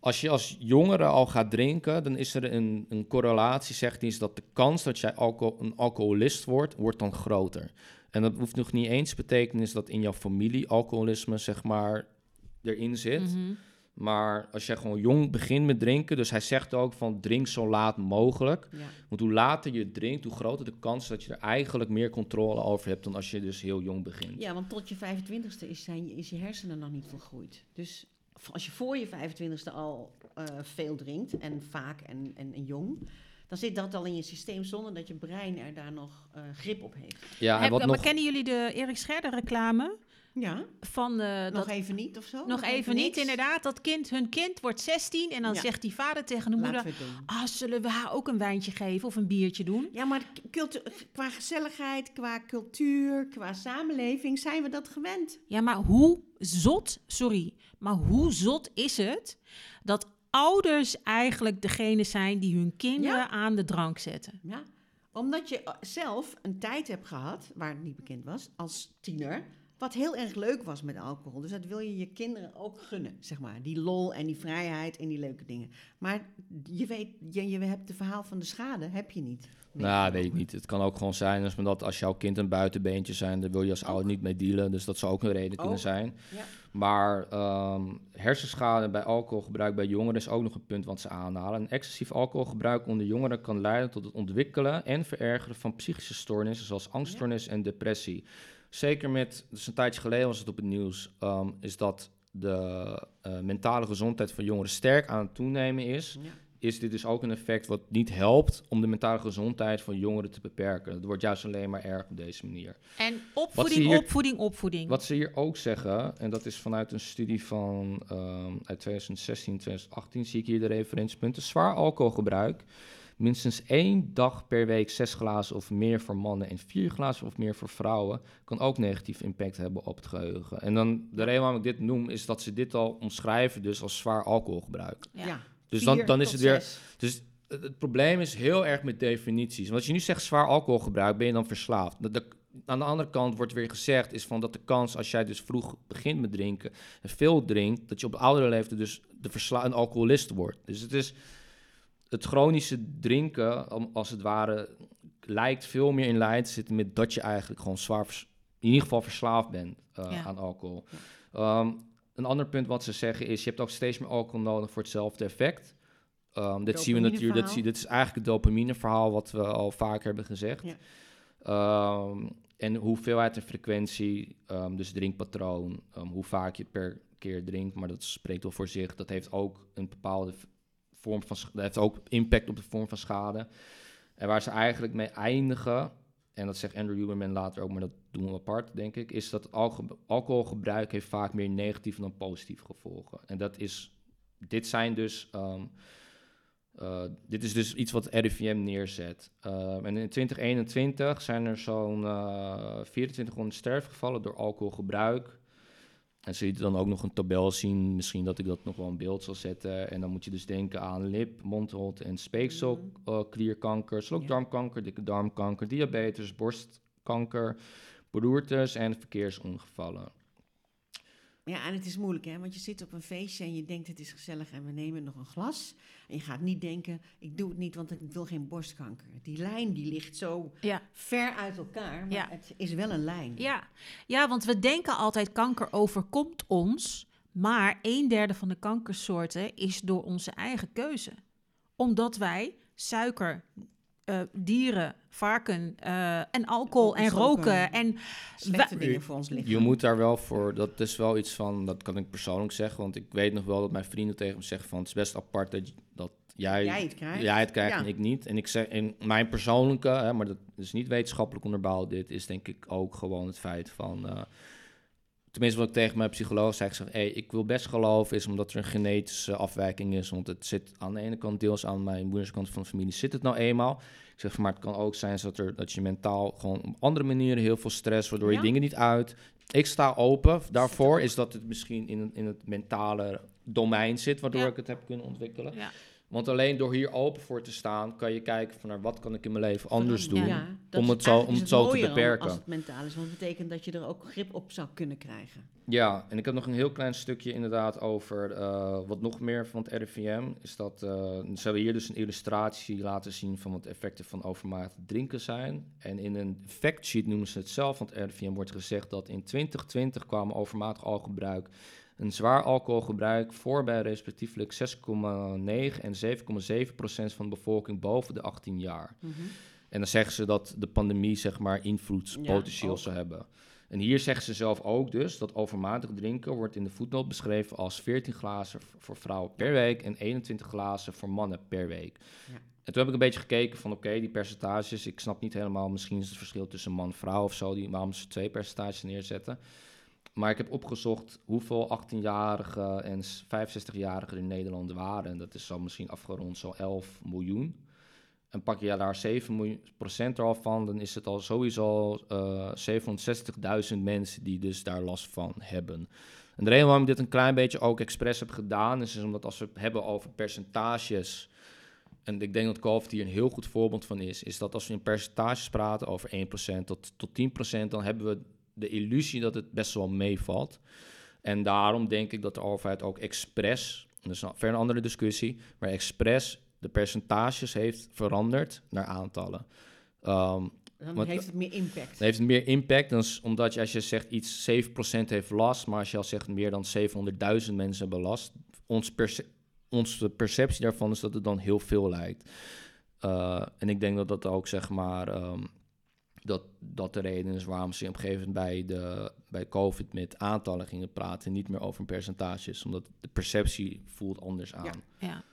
Als je als jongere al gaat drinken, dan is er een, een correlatie, zegt hij, is dat de kans dat jij alcohol, een alcoholist wordt, wordt dan groter. En dat hoeft nog niet eens te betekenen is dat in jouw familie alcoholisme, zeg maar, erin zit. Mhm. Maar als jij gewoon jong begint met drinken, dus hij zegt ook van drink zo laat mogelijk. Ja. Want hoe later je drinkt, hoe groter de kans dat je er eigenlijk meer controle over hebt dan als je dus heel jong begint. ja, want tot je 25ste is, zijn, is je hersenen nog niet volgroeid. Dus als je voor je 25ste al eh, veel drinkt, en vaak en, en, en jong, dan zit dat al in je systeem zonder dat je brein er daar nog eh, grip op heeft. Ja, en Heb- wat maar nog... kennen jullie de Erik Scherder reclame? Ja, Van eh, nog dat, even niet of zo? nog even niet, inderdaad. Dat kind, hun kind wordt 16 en dan Ja. zegt die vader tegen de moeder... Ah, zullen we haar ook een wijntje geven of een biertje doen? Ja, maar qua gezelligheid, qua cultuur, qua samenleving zijn we dat gewend. Ja, maar hoe zot, sorry, maar hoe zot is het dat ouders eigenlijk degene zijn die hun kinderen Ja. aan de drank zetten. Ja, omdat je eh, zelf een tijd hebt gehad, waar het niet bekend was, als tiener, wat heel erg leuk was met alcohol. Dus dat wil je je kinderen ook gunnen, zeg maar. Die lol en die vrijheid en die leuke dingen. Maar je weet, je, je hebt het verhaal van de schade, heb je niet. Nou, weet ik niet. Het kan ook gewoon zijn dus dat als jouw kind een buitenbeentje zijn, daar wil je als ouder niet mee dealen. Dus dat zou ook een reden kunnen zijn. Ja. Maar ehm, hersenschade bij alcoholgebruik bij jongeren is ook nog een punt wat ze aanhalen. Een excessief alcoholgebruik onder jongeren kan leiden tot het ontwikkelen en verergeren van psychische stoornissen zoals angststoornis en depressie. Zeker met, dus een tijdje geleden was het op het nieuws, ehm, is dat de eh, mentale gezondheid van jongeren sterk aan het toenemen is Ja. is dit dus ook een effect wat niet helpt om de mentale gezondheid van jongeren te beperken. Het wordt juist alleen maar erg op deze manier. En opvoeding, hier- opvoeding, opvoeding. Wat ze hier ook zeggen, en dat is vanuit een studie van ehm, uit 2016, 2018, zie ik hier de referentiepunten. Zwaar alcoholgebruik, minstens één dag per week zes glazen of meer voor mannen en vier glazen of meer voor vrouwen, kan ook negatief impact hebben op het geheugen. En dan de reden waarom ik dit noem, is dat ze dit al omschrijven dus als zwaar alcoholgebruik. Ja. Dus dan, dan is het weer, dus het, het probleem is heel erg met definities. Want als je nu zegt zwaar alcoholgebruik, ben je dan verslaafd. Dat, dat- aan de andere kant wordt weer gezegd, is van dat de kans als jij dus vroeg begint met drinken en veel drinkt, dat je op de oudere leeftijd dus de versla een alcoholist wordt. Dus het is het chronische drinken, als het ware, lijkt veel meer in lijn te zitten met dat je eigenlijk gewoon zwaar, in ieder geval verslaafd bent eh, Ja. aan alcohol. Ehm, een ander punt wat ze zeggen is, je hebt ook steeds meer alcohol nodig voor hetzelfde effect. Ehm dit zien we natuurlijk, dat, dit is eigenlijk het dopamineverhaal wat we al vaker hebben gezegd. Ja. Ehm, en hoeveelheid en frequentie, dus drinkpatroon, hoe vaak je per keer drinkt, maar dat spreekt wel voor zich. Dat heeft ook een bepaalde vorm van, dat heeft ook impact op de vorm van schade. En waar ze eigenlijk mee eindigen, en dat zegt Andrew Huberman later ook, maar dat doen we apart, denk ik, is dat alco- alcoholgebruik heeft vaak meer negatieve dan positieve gevolgen. En dat is, dit zijn dus, ehm, eh, dit is dus iets wat RIVM neerzet. Ehm, en in 2021 zijn er zo'n eh 2400 sterfgevallen door alcoholgebruik. En zul je dan ook nog een tabel zien, misschien dat ik dat nog wel in beeld zal zetten. En dan moet je dus denken aan lip, mondholt en speekselklierkanker, slokdarmkanker, dikke darmkanker, diabetes, borstkanker, beroertes en verkeersongevallen. Ja, en het is moeilijk, hè? Want je zit op een feestje en je denkt het is gezellig en we nemen nog een glas. En je gaat niet denken, ik doe het niet, want ik wil geen borstkanker. Die lijn die ligt zo Ja. ver uit elkaar, maar Ja. het is wel een lijn. Ja. ja, want we denken altijd kanker overkomt ons, maar een derde van de kankersoorten is door onze eigen keuze. Omdat wij suiker, eh, dieren, varken eh, en alcohol en roken en Slechte dingen voor ons lichaam. Je moet daar wel voor, dat is wel iets van, dat kan ik persoonlijk zeggen, want ik weet nog wel dat mijn vrienden tegen me zeggen van, het is best apart dat, dat jij, Jij het krijgt. jij het krijgt Ja. en ik niet. En ik zeg, in mijn persoonlijke, hè, maar dat is niet wetenschappelijk onderbouwd, dit is denk ik ook gewoon het feit van, eh, tenminste wat ik tegen mijn psycholoog zei, ik zeg, hey, ik wil best geloven, is omdat er een genetische afwijking is, want het zit aan de ene kant deels aan mijn moederskant van de familie, zit het nou eenmaal. Ik zeg, maar het kan ook zijn dat, er, dat je mentaal gewoon op andere manieren heel veel stress, waardoor je dingen niet uit. Ik sta open daarvoor, is dat het misschien in, in het mentale domein zit, waardoor Ja. ik het heb kunnen ontwikkelen. ja. Want alleen door hier open voor te staan, kan je kijken van naar wat kan ik in mijn leven anders doen. Ja, dat om het zo- om het zo te beperken. Als het mentaal is, want het betekent dat je er ook grip op zou kunnen krijgen. Ja, en ik heb nog een heel klein stukje inderdaad over eh, wat nog meer van het RIVM. Is dat eh, ze hebben hier dus een illustratie laten zien van wat de effecten van overmatig drinken zijn. En in een factsheet noemen ze het zelf, want het RIVM wordt gezegd dat in 2020 kwam overmatig algebruik een zwaar alcoholgebruik voor bij respectievelijk 6,9 en 7,7 procent van de bevolking boven de 18 jaar. En dan zeggen ze dat de pandemie zeg maar invloedspotentieel ook. zou hebben. En hier zeggen ze zelf ook dus dat overmatig drinken wordt in de voetnoot beschreven als 14 glazen voor vrouwen per week en 21 glazen voor mannen per week. Ja. En toen heb ik een beetje gekeken van oké, die percentages, ik snap niet helemaal, misschien is het verschil tussen man en vrouw of zo, die, waarom ze twee percentages neerzetten. Maar ik heb opgezocht hoeveel 18-jarigen en s- 65-jarigen in Nederland waren. En dat is zo misschien afgerond zo'n 11 miljoen. En pak je daar 7 miljoen procent al van, dan is het al sowieso eh 760.000 mensen die dus daar last van hebben. En de reden waarom ik dit een klein beetje ook expres heb gedaan, is, is omdat als we het hebben over percentages, en ik denk dat COVID hier een heel goed voorbeeld van is, is dat als we in percentages praten over 1% tot, tot 10%, dan hebben we de illusie dat het best wel meevalt. En daarom denk ik dat de overheid ook expres, dat is een ver een andere discussie, maar expres de percentages heeft veranderd naar aantallen. Um, Dan Want- heeft het meer impact. het heeft meer impact dan omdat je, als je zegt iets 7% heeft last, maar als je al zegt meer dan 700.000 mensen hebben last, ons perce- onze perceptie daarvan is dat het dan heel veel lijkt. Uh, en ik denk dat dat ook zeg maar ehm, dat, dat de reden is waarom ze op een gegeven moment bij, de, bij COVID met aantallen gingen praten en niet meer over percentages, omdat de perceptie voelt anders aan. Ja. Ja.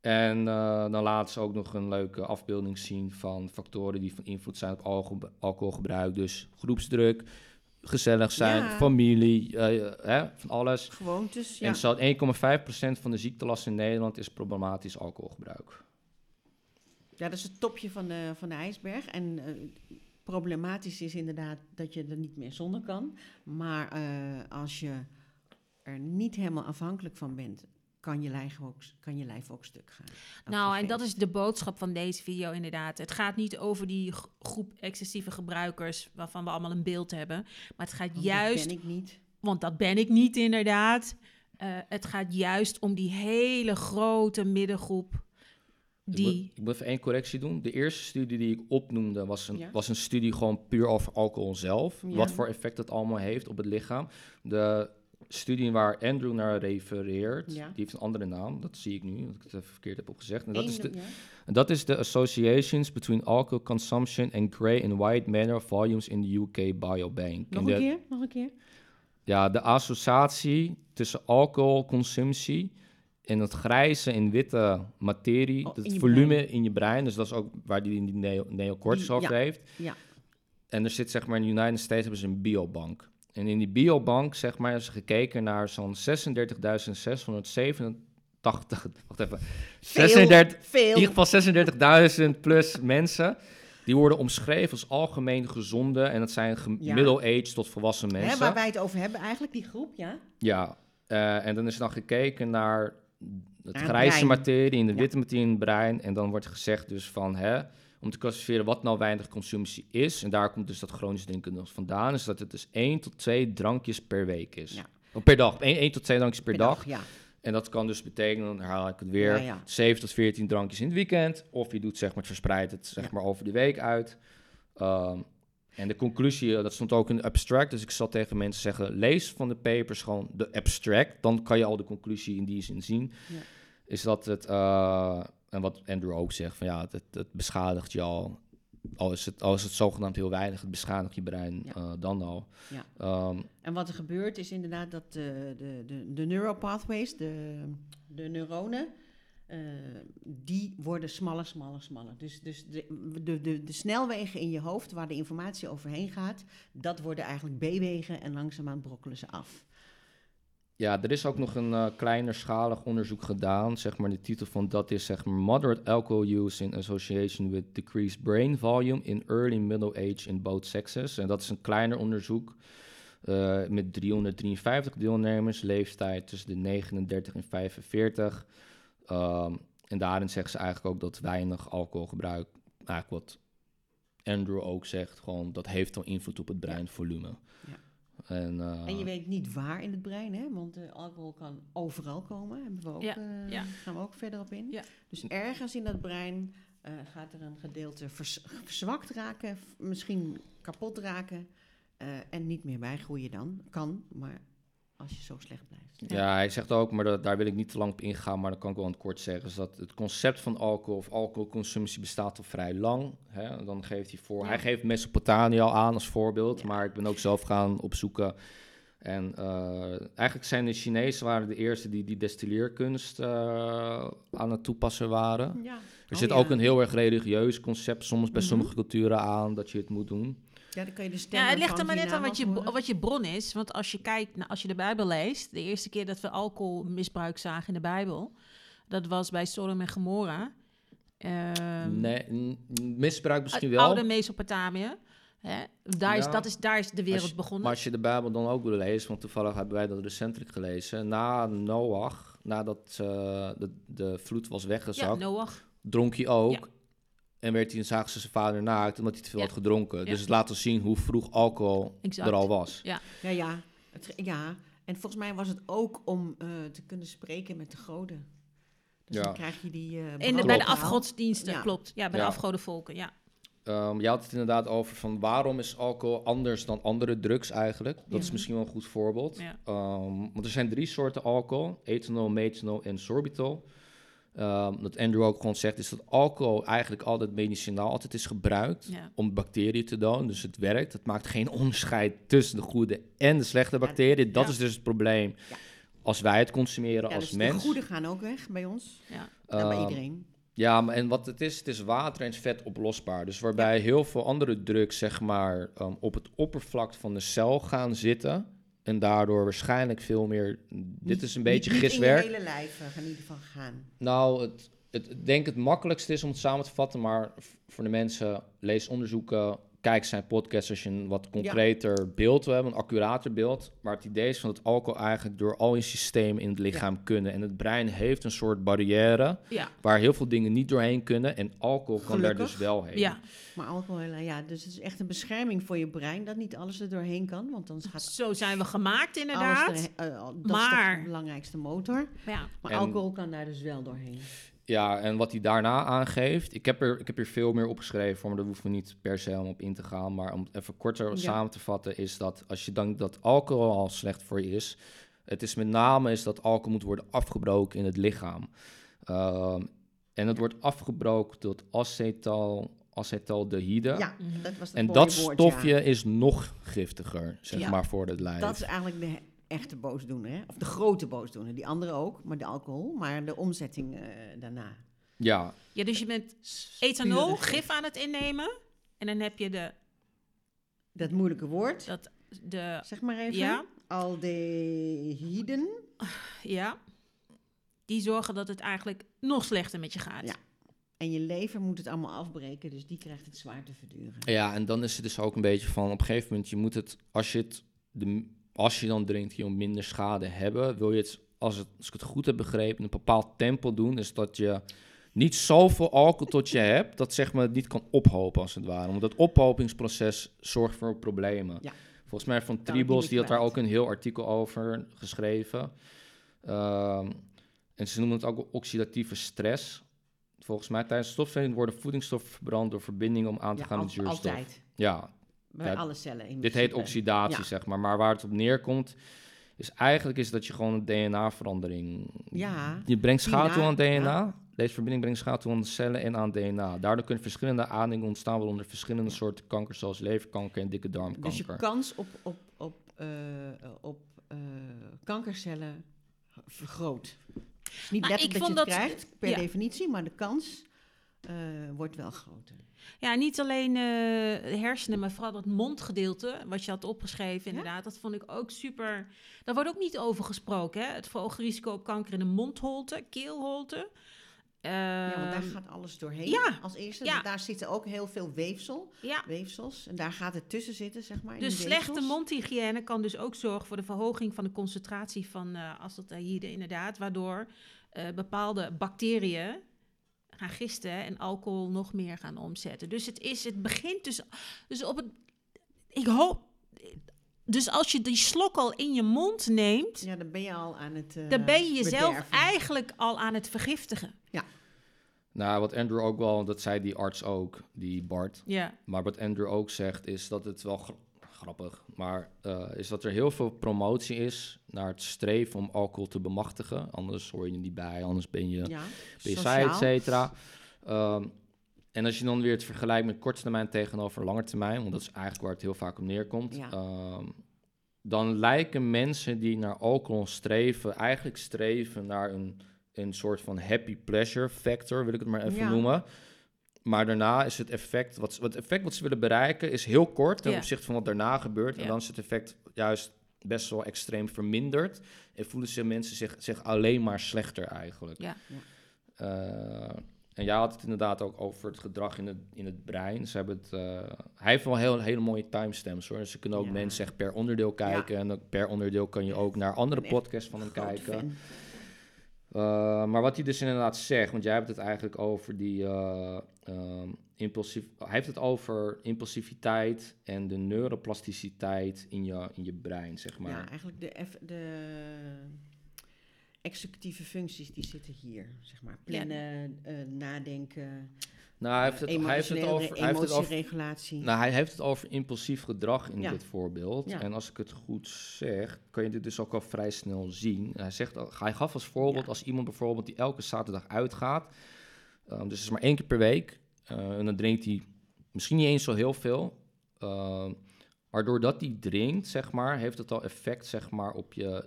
En eh, dan laten ze ook nog een leuke afbeelding zien van factoren die van invloed zijn op alcohol, alcoholgebruik. Dus groepsdruk, gezellig zijn, Ja. familie, eh, hè, van alles. Gewoontes, ja. En zo 1,5% van de ziektelast in Nederland is problematisch alcoholgebruik. Ja, dat is het topje van de, van de ijsberg. En eh, problematisch is inderdaad dat je er niet meer zonder kan. Maar eh, als je er niet helemaal afhankelijk van bent, kan je lijf ook, kan je lijf ook stuk gaan. Nou, en dat is de boodschap van deze video inderdaad. Het gaat niet over die groep excessieve gebruikers waarvan we allemaal een beeld hebben. Maar het gaat Want juist, Dat ben ik niet. want dat ben ik niet inderdaad. Eh, het gaat juist om die hele grote middengroep Ik die... moet, ik moet even één correctie doen. De eerste studie die ik opnoemde was een, Ja. was een studie gewoon puur over alcohol zelf. Ja. Wat voor effect het allemaal heeft op het lichaam. De studie waar Andrew naar refereert, Ja. die heeft een andere naam. Dat zie ik nu, dat ik het even verkeerd heb opgezegd. En dat, is de, en dat is de Associations Between Alcohol Consumption and Grey and White Matter Volumes in the UK Biobank. Nog En een keer, nog een keer. Ja, de associatie tussen alcoholconsumptie en het grijze en witte materie, Oh, het in je volume in je brein, dus dat is ook waar die, die neo, neocortex ja. heeft. Ja. En er zit zeg maar in de United States hebben ze een biobank. En in die biobank zeg maar is gekeken naar zo'n 36.687, wacht even, 36, Veel. in ieder geval 36.000 plus mensen. Die worden omschreven als algemeen gezonde en dat zijn Ja. middle-aged tot volwassen Hè, mensen. waar wij het over hebben, eigenlijk die groep, ja. Ja, eh, en dan is dan gekeken naar het grijze brein. materie en de witte materie in het brein. En dan wordt gezegd dus van, hè, om te klassificeren wat nou weinig consumptie is. En daar komt dus dat chronisch drinken dus vandaan. Is dat het dus 1 tot 2 drankjes per week is. Ja. Of per dag, 1, tot 2 drankjes per, dag. Ja. En dat kan dus betekenen, dan herhaal ik het weer, Ja, ja. 7 tot 14 drankjes in het weekend. Of je doet zeg maar, verspreid het zeg maar over de week uit. Ehm, en de conclusie, eh, dat stond ook in de abstract. Dus ik zal tegen mensen zeggen, lees van de papers gewoon de abstract. Dan kan je al de conclusie in die zin zien. Ja. Is dat het, eh, en wat Andrew ook zegt, van ja, het, het, beschadigt je al. Al is, het, al is het zogenaamd heel weinig, het beschadigt je brein Ja. eh, dan al. Ja. Ehm, En wat er gebeurt is inderdaad dat de, de, de, de neuropathways, de, de neuronen, eh, die worden smaller, smaller, smaller. Dus, dus de, de, de, snelwegen in je hoofd waar de informatie overheen gaat, dat worden eigenlijk B-wegen en langzaamaan brokkelen ze af. Ja, er is ook nog een eh kleinerschalig onderzoek gedaan. Zeg maar, de titel van dat is zeg maar Moderate Alcohol Use in Association with Decreased Brain Volume in Early Middle Age in Both Sexes. En dat is een kleiner onderzoek eh, met 353 deelnemers, leeftijd tussen de 39 en 45. Ehm, en daarin zeggen ze eigenlijk ook dat weinig alcoholgebruik, eigenlijk wat Andrew ook zegt, gewoon dat heeft al invloed op het breinvolume. Ja. En, eh, En je weet niet waar in het brein, hè? want eh, alcohol kan overal komen. Hebben we ook, Ja, eh, ja. gaan we ook verder op in. Ja. Dus ergens in dat brein eh, gaat er een gedeelte vers- verzwakt raken, misschien kapot raken eh, en niet meer bijgroeien dan. Kan, maar als je zo slecht blijft. Ja, hij zegt ook, maar dat, daar wil ik niet te lang op ingaan, maar dat kan ik wel in het kort zeggen, is dat het concept van alcohol of alcoholconsumptie bestaat al vrij lang. Hè? Dan geeft hij voor, Ja. hij geeft Mesopotamie al aan als voorbeeld, Ja. maar ik ben ook zelf gaan opzoeken. En eh, eigenlijk zijn de Chinezen waren de eerste die die destilleerkunst eh, aan het toepassen waren. Ja. Er Oh, zit ja. ook een heel erg religieus concept soms bij Mhm. sommige culturen aan dat je het moet doen. Ja, dan kan je de stem Ja, het ligt er maar net aan wat je, wat je bron is. Want als je kijkt, naar, als je de Bijbel leest, de eerste keer dat we alcoholmisbruik zagen in de Bijbel, dat was bij Sodom en Gomorra. Ehm, nee, misbruik misschien wel. Oude Mesopotamië. Hè? Daar, is, Ja. dat is, daar is de wereld Als je- begonnen. Maar als je de Bijbel dan ook wil lezen, want toevallig hebben wij dat recentelijk gelezen. Na Noach, nadat eh, de, de vloed was ja, weggezakt, Noach. dronk hij ook. Ja. En werd hij in zagen ze zijn vader naakt omdat hij te veel Ja. had gedronken. Ja. Dus het laat ons zien hoe vroeg alcohol Exact. er al was. Ja, ja. Het, ja. En volgens mij was het ook om eh, te kunnen spreken met de goden. Dus Ja. dan krijg je die... eh In de, bij de afgodsdiensten, Ja. klopt. Ja, bij Ja. de afgodenvolken, ja. Ehm, je had het inderdaad over van waarom is alcohol anders dan andere drugs eigenlijk. Dat is Ja. misschien wel een goed voorbeeld. Ja. Ehm, want er zijn drie soorten alcohol. Ethanol, methanol en sorbitol. Ehm, wat Andrew ook gewoon zegt is dat alcohol eigenlijk altijd medicinaal altijd is gebruikt Ja. om bacteriën te doden. Dus het werkt. Het maakt geen onderscheid tussen de goede en de slechte bacteriën. Dat is dus het probleem Ja. als wij het consumeren als dus mens. de goede gaan ook weg bij ons. ja. bij Ehm, iedereen. ja, maar en wat het is, het is water en vet oplosbaar. Dus waarbij heel veel andere drugs, zeg maar, um, op het oppervlak van de cel gaan zitten. En daardoor waarschijnlijk veel meer. Dit is een beetje niet, giswerk. In je hele lijf eh, gaan in ieder geval gaan. Nou, het, het, ik denk het makkelijkste is om het samen te vatten. Maar voor de mensen, lees onderzoeken. Kijk zijn podcast als je een wat concreter beeld wil hebben, een accurater beeld. Maar het idee is van dat alcohol eigenlijk door al je systemen in het lichaam kunnen. En het brein heeft een soort barrière Ja, waar heel veel dingen niet doorheen kunnen. En alcohol kan daar dus wel heen. ja. Maar alcohol, ja, dus het is echt een bescherming voor je brein dat niet alles er doorheen kan. Want dan gaat zo zijn we gemaakt inderdaad. alles er, eh, dat is Maar- de belangrijkste motor. Ja, Maar En- alcohol kan daar dus wel doorheen. Ja, en wat hij daarna aangeeft, ik heb, er, ik heb hier veel meer opgeschreven, maar daar hoeven we niet per se om op in te gaan. Maar om het even korter Ja. samen te vatten, is dat als je denkt dat alcohol al slecht voor je is, het is met name is dat alcohol moet worden afgebroken in het lichaam. Ehm, en het wordt afgebroken tot acetal, acetaldehyde. Ja, dat was het en dat woord, stofje ja. is nog giftiger, zeg Ja. maar, voor het lijf. Dat is eigenlijk de echte boosdoener, hè? Of de grote boosdoener. Die andere ook, maar de alcohol. Maar de omzetting eh, daarna. Ja, ja, dus je bent ethanol, gif. gif aan het innemen. En dan heb je de, Dat moeilijke woord, dat, de zeg maar even. Ja. Aldehyden. ja, die zorgen dat het eigenlijk nog slechter met je gaat. Ja. En je lever moet het allemaal afbreken, dus die krijgt het zwaar te verduren. Ja, en dan is het dus ook een beetje van op een gegeven moment, je moet het, als je het, de, als je dan drinkt, je minder schade hebben, wil je het, als, het, als ik het goed heb begrepen, een bepaald tempo doen, dus dat je niet zoveel alcohol tot je hebt, dat zeg maar het niet kan ophopen als het ware. Want dat ophopingsproces zorgt voor problemen. Ja. Volgens mij van Tribos, die had daar ook een heel artikel over geschreven. Ehm, en ze noemen het ook oxidatieve stress. Volgens mij tijdens stofwinning worden voedingsstoffen verbrand door verbindingen om aan te Ja, gaan al- met zuurstof. altijd. Ja, Bij Ja, alle cellen. In dit heet oxidatie, Ja. zeg maar. Maar waar het op neerkomt, is eigenlijk is dat je gewoon een DNA-verandering... Ja. Je brengt schade toe aan DNA, DNA. Deze verbinding brengt schade toe aan de cellen en aan DNA. Daardoor kunnen verschillende aandoeningen ontstaan, waaronder verschillende soorten kanker, zoals leverkanker en dikke Dus darmkanker. je kans op, op, op, eh, op eh, kankercellen vergroot. Dus niet Maar letterlijk ik dat je vond het dat- krijgt, per ja. definitie, maar de kans eh, wordt wel groter. Ja, niet alleen eh, de hersenen, maar vooral dat mondgedeelte, wat je had opgeschreven, inderdaad. Dat vond ik ook super. Daar wordt ook niet over gesproken, hè? Het verhoogde risico op kanker in de mondholte, keelholte. ja, want daar Ehm, gaat alles doorheen ja, als eerste. ja. Daar zitten ook heel veel weefsel, ja, weefsels. En daar gaat het tussen zitten, zeg maar. dus slechte mondhygiëne kan dus ook zorgen voor de verhoging van de concentratie van acetaldehyde, inderdaad. Waardoor eh, bepaalde bacteriën gaan gisten en alcohol nog meer gaan omzetten. Dus het, is, het begint dus, dus op het... Ik hoop... Dus als je die slok al in je mond neemt, Ja, dan ben je al aan het eh, dan ben je jezelf bederven. eigenlijk al aan het vergiftigen. Nou, wat Andrew ook wel, dat zei die arts ook, die Bart. Ja, Maar wat Andrew ook zegt, is dat het wel grappig, maar eh, is dat er heel veel promotie is naar het streven om alcohol te bemachtigen. Anders hoor je er niet bij, anders ben je Ja, et cetera. Ehm, en als je dan weer het vergelijkt met korte termijn tegenover lange termijn, want dat is eigenlijk waar het heel vaak op neerkomt, Ja. ehm, dan lijken mensen die naar alcohol streven, eigenlijk streven naar een, een soort van happy pleasure factor, wil ik het maar even Ja. noemen. Maar daarna is het effect, wat, wat effect wat ze willen bereiken, is heel kort ten Ja. opzichte van wat daarna gebeurt. En dan is het effect juist best wel extreem verminderd. En voelen ze mensen zich, zich alleen maar slechter eigenlijk. ja. Eh, en jij had het inderdaad ook over het gedrag in het, in het brein. Ze hebben het, eh, hij heeft wel heel, hele mooie timestamps hoor. Dus ze kunnen ook Ja. mensen echt per onderdeel kijken. En per onderdeel kan je ook naar andere podcasts van hem kijken. fan. Uh, maar wat hij dus inderdaad zegt, want jij hebt het eigenlijk over die uh, um, impulsief. Hij heeft het over impulsiviteit en de neuroplasticiteit in je, in je brein, zeg maar. Ja, eigenlijk de, de executieve functies die zitten hier, zeg maar. Plannen, eh, nadenken, nou, hij heeft het, hij heeft het over. Hij heeft het over nou, hij heeft het over impulsief gedrag in Ja. dit voorbeeld. Ja. En als ik het goed zeg, kan je dit dus ook al vrij snel zien. Hij, zegt, hij gaf als voorbeeld Ja. als iemand bijvoorbeeld die elke zaterdag uitgaat. um, dus het is maar één keer per week. uh, en dan drinkt hij misschien niet eens zo heel veel. um, maar doordat hij drinkt, zeg maar, heeft het al effect zeg maar, op je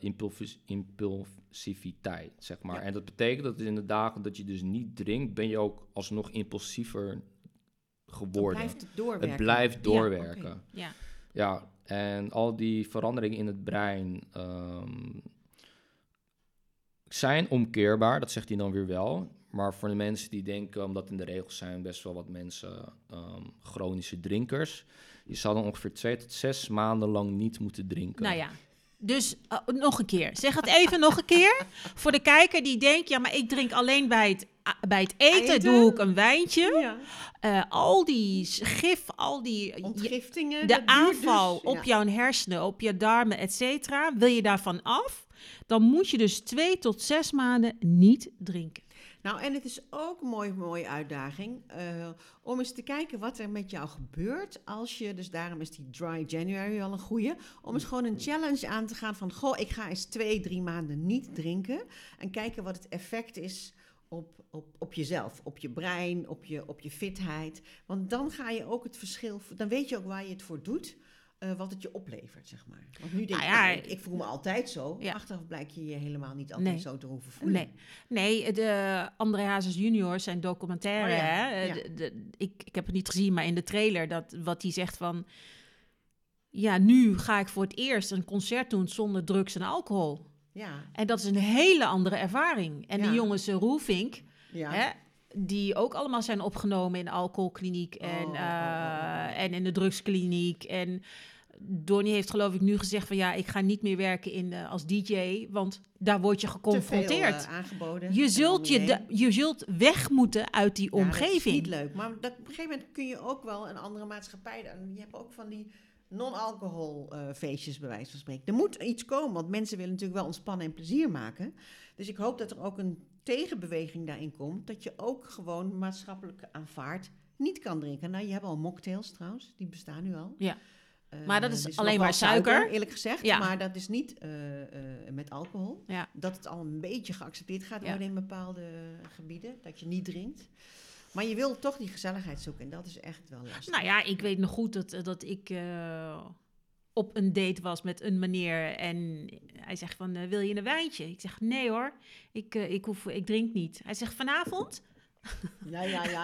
impulsiviteit. Zeg maar. Ja. En dat betekent dat in de dagen dat je dus niet drinkt, ben je ook alsnog impulsiever geworden. blijft het doorwerken. Het blijft doorwerken. Ja. Ja, en al die veranderingen in het brein ehm, zijn omkeerbaar, dat zegt hij dan weer wel. Maar voor de mensen die denken, omdat in de regels zijn best wel wat mensen ehm, chronische drinkers, die zouden ongeveer twee tot zes maanden lang niet moeten drinken. Nou ja. Dus eh, nog een keer. Zeg het even nog een keer. Voor de kijker die denkt, ja, maar ik drink alleen bij het, bij het eten, Eten? doe ik een wijntje. Ja. Eh, al die gif, al die... je- Ontgiftingen. de aanval dus, op ja. jouw hersenen, op je darmen, et cetera, wil je daarvan af, dan moet je dus twee tot zes maanden niet drinken. Nou, en het is ook een mooie, mooie uitdaging eh, om eens te kijken wat er met jou gebeurt als je, dus daarom is die dry January al een goeie, om eens gewoon een challenge aan te gaan van, goh, ik ga eens twee, drie maanden niet drinken en kijken wat het effect is op, op, op jezelf, op je brein, op je, op je fitheid. Want dan ga je ook het verschil, dan weet je ook waar je het voor doet. Eh, wat het je oplevert, zeg maar. Want nu denk Nou ja, nou, ik, ik voel me altijd zo. Ja. Achteraf blijkt je je helemaal niet altijd Nee. zo te hoeven voelen. Nee, nee de André Hazes junior zijn documentaire. Oh ja, hè? ja. De- de- ik, ik heb het niet gezien, maar in de trailer dat wat hij zegt van... Ja, nu ga ik voor het eerst een concert doen zonder drugs en alcohol. Ja, En dat is een hele andere ervaring. En die jongens uh, Roelvink, ja. hè, die ook allemaal zijn opgenomen in de alcoholkliniek en, Oh, oh, oh, eh, oh. en in de drugskliniek. En Donnie heeft geloof ik nu gezegd van ja, ik ga niet meer werken in, eh, als DJ, want daar word je veel geconfronteerd. eh, aangeboden. je, zult je, de- je zult weg moeten uit die Ja, dat is omgeving. niet leuk. Maar dat, op een gegeven moment kun je ook wel een andere maatschappij... Je hebt ook van die non-alcohol eh, feestjes, bij wijze van spreken. Er moet iets komen, want mensen willen natuurlijk wel ontspannen en plezier maken. Dus ik hoop dat er ook een tegenbeweging daarin komt... dat je ook gewoon maatschappelijk aanvaard niet kan drinken. Nou, je hebt al mocktails trouwens, die bestaan nu al. Ja. Eh, Maar dat is nog alleen maar suiker. Eerlijk gezegd, Ja. maar dat is niet eh, eh, met alcohol. Ja. Dat het al een beetje geaccepteerd gaat worden in bepaalde gebieden. Dat je niet drinkt. Maar je wil toch die gezelligheid zoeken. En dat is echt wel lastig. Nou ja, ik weet nog goed dat, dat ik eh, op een date was met een meneer en hij zegt van, eh, wil je een wijntje? Ik zeg, nee hoor, ik, eh, ik, hoef, ik drink niet. Hij zegt, vanavond? Ja, ja, ja. ja.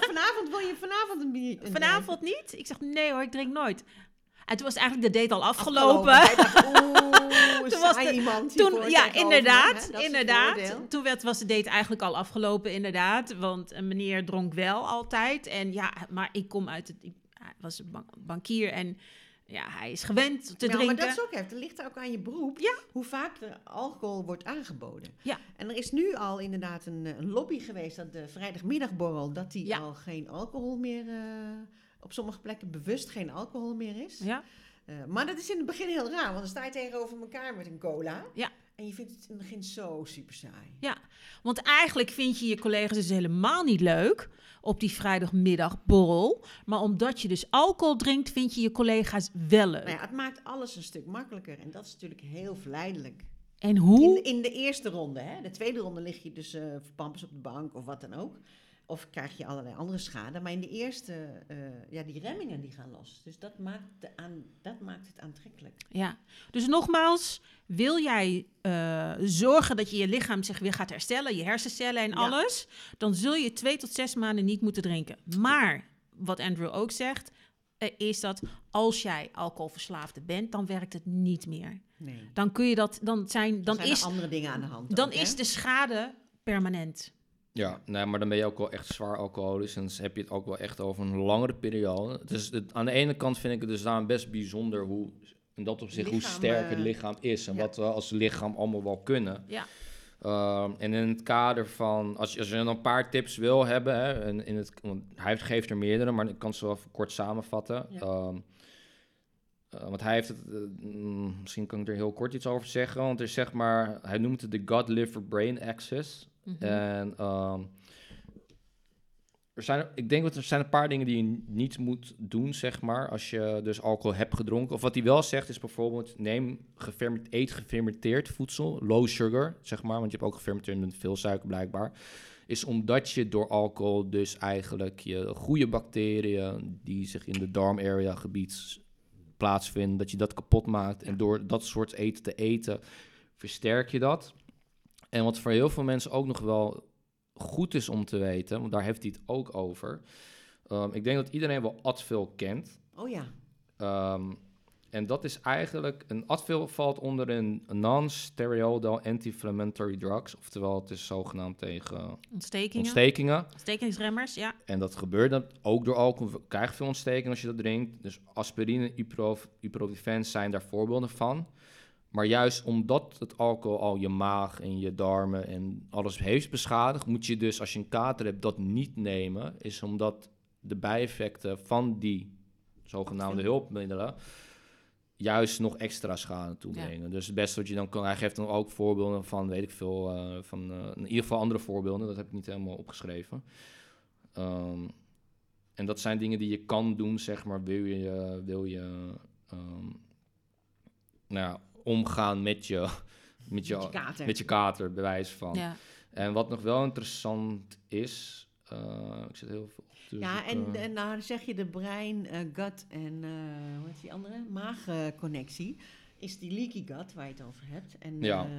Vanavond wil je vanavond een bier. Vanavond niet? Ik zeg, nee hoor, ik drink nooit. En toen was eigenlijk de date al afgelopen. Oeh, Toen was de- iemand Toen, ja, inderdaad, inderdaad. Toen werd, was de date eigenlijk al afgelopen, inderdaad. Want een meneer dronk wel altijd. En ja, maar ik kom uit het... Ik, was een bankier en ja, hij is gewend te Ja, drinken. maar dat is ook heftig. Het ligt ook aan je beroep. Ja. Hoe vaak er alcohol wordt aangeboden. Ja. En er is nu al inderdaad een, eh, een lobby geweest dat de vrijdagmiddagborrel, dat die Ja. al geen alcohol meer, eh, op sommige plekken bewust geen alcohol meer is. Ja, Eh, maar dat is in het begin heel raar, want dan sta je tegenover elkaar met een cola. Ja. En je vindt het in het begin zo super saai. want eigenlijk vind je je collega's dus helemaal niet leuk op die vrijdagmiddagborrel. Maar omdat je dus alcohol drinkt, vind je je collega's wel leuk. Nou ja, het maakt alles een stuk makkelijker en dat is natuurlijk heel verleidelijk. En hoe? In, in de eerste ronde, hè? de tweede ronde lig je dus pampers op de bank of wat dan ook. Of krijg je allerlei andere schade. Maar in de eerste, eh, ja, die remmingen die gaan los. Dus dat maakt, de aan, dat maakt het aantrekkelijk. Ja, dus nogmaals, wil jij eh, zorgen dat je je lichaam zich weer gaat herstellen, je hersencellen en Ja. alles, dan zul je twee tot zes maanden niet moeten drinken. Maar wat Andrew ook zegt, eh, is dat als jij alcoholverslaafde bent, dan werkt het niet meer. Nee. Dan kun je dat, dan zijn, dan Dan zijn is, er andere dingen aan de hand. dan ook, is de schade permanent. Ja, nee, maar dan ben je ook wel echt zwaar alcoholisch. En dan heb je het ook wel echt over een langere periode. Dus het, aan de ene kant vind ik het dus daarom best bijzonder hoe, in dat opzicht, hoe Lichaam, sterk het eh, lichaam is. En ja. wat we als lichaam allemaal wel kunnen. Ja. Ehm, en in het kader van, als je, als je dan een paar tips wil hebben, hè, en in het, want hij geeft er meerdere, maar ik kan ze wel even kort samenvatten. Ja. Ehm, eh, want hij heeft het, eh, mm, misschien kan ik er heel kort iets over zeggen, want er is zeg maar, hij noemt het de God-Liver-Brain Axis. Mhm. En ehm, er zijn, ik denk dat er zijn een paar dingen die je niet moet doen, zeg maar, als je dus alcohol hebt gedronken. Of wat hij wel zegt is bijvoorbeeld, neem geferment, eet gefermenteerd voedsel, low sugar, zeg maar, want je hebt ook gefermenteerd met veel suiker blijkbaar. Is omdat je door alcohol dus eigenlijk je goede bacteriën die zich in de darmarea gebied s- plaatsvinden, dat je dat kapot maakt. En door dat soort eten te eten, versterk je dat. En wat voor heel veel mensen ook nog wel goed is om te weten, want daar heeft hij het ook over. Ehm, ik denk dat iedereen wel Advil kent. Oh ja. Ehm, en dat is eigenlijk, een Advil valt onder een non-steroidal anti-inflammatory drugs. Oftewel, het is zogenaamd tegen Ontstekingen. ontstekingen. Ontstekingsremmers, ja. En dat gebeurt dan ook door alcohol. We krijgen veel ontsteking als je dat drinkt. Dus aspirine en ibuprof- ibuprofen zijn daar voorbeelden van. Maar juist omdat het alcohol al je maag en je darmen en alles heeft beschadigd, moet je dus als je een kater hebt dat niet nemen. Is omdat de bijeffecten van die zogenaamde hulpmiddelen juist nog extra schade toebrengen. Dus het beste wat je dan kan, hij geeft dan ook voorbeelden van, weet ik veel, eh, van eh, in ieder geval andere voorbeelden. Dat heb ik niet helemaal opgeschreven. Ehm, en dat zijn dingen die je kan doen, zeg maar, wil je, wil je ehm, nou ja, omgaan met je, met je, Met je kater. met je kater, bewijs van. ja. En wat nog wel interessant is, eh, ik zit heel veel op te Ja, en, zoeken. en nou zeg je de brein, eh, gut en eh hoe heet die andere? Maag-connectie. is die leaky gut waar je het over hebt. En Ja. eh,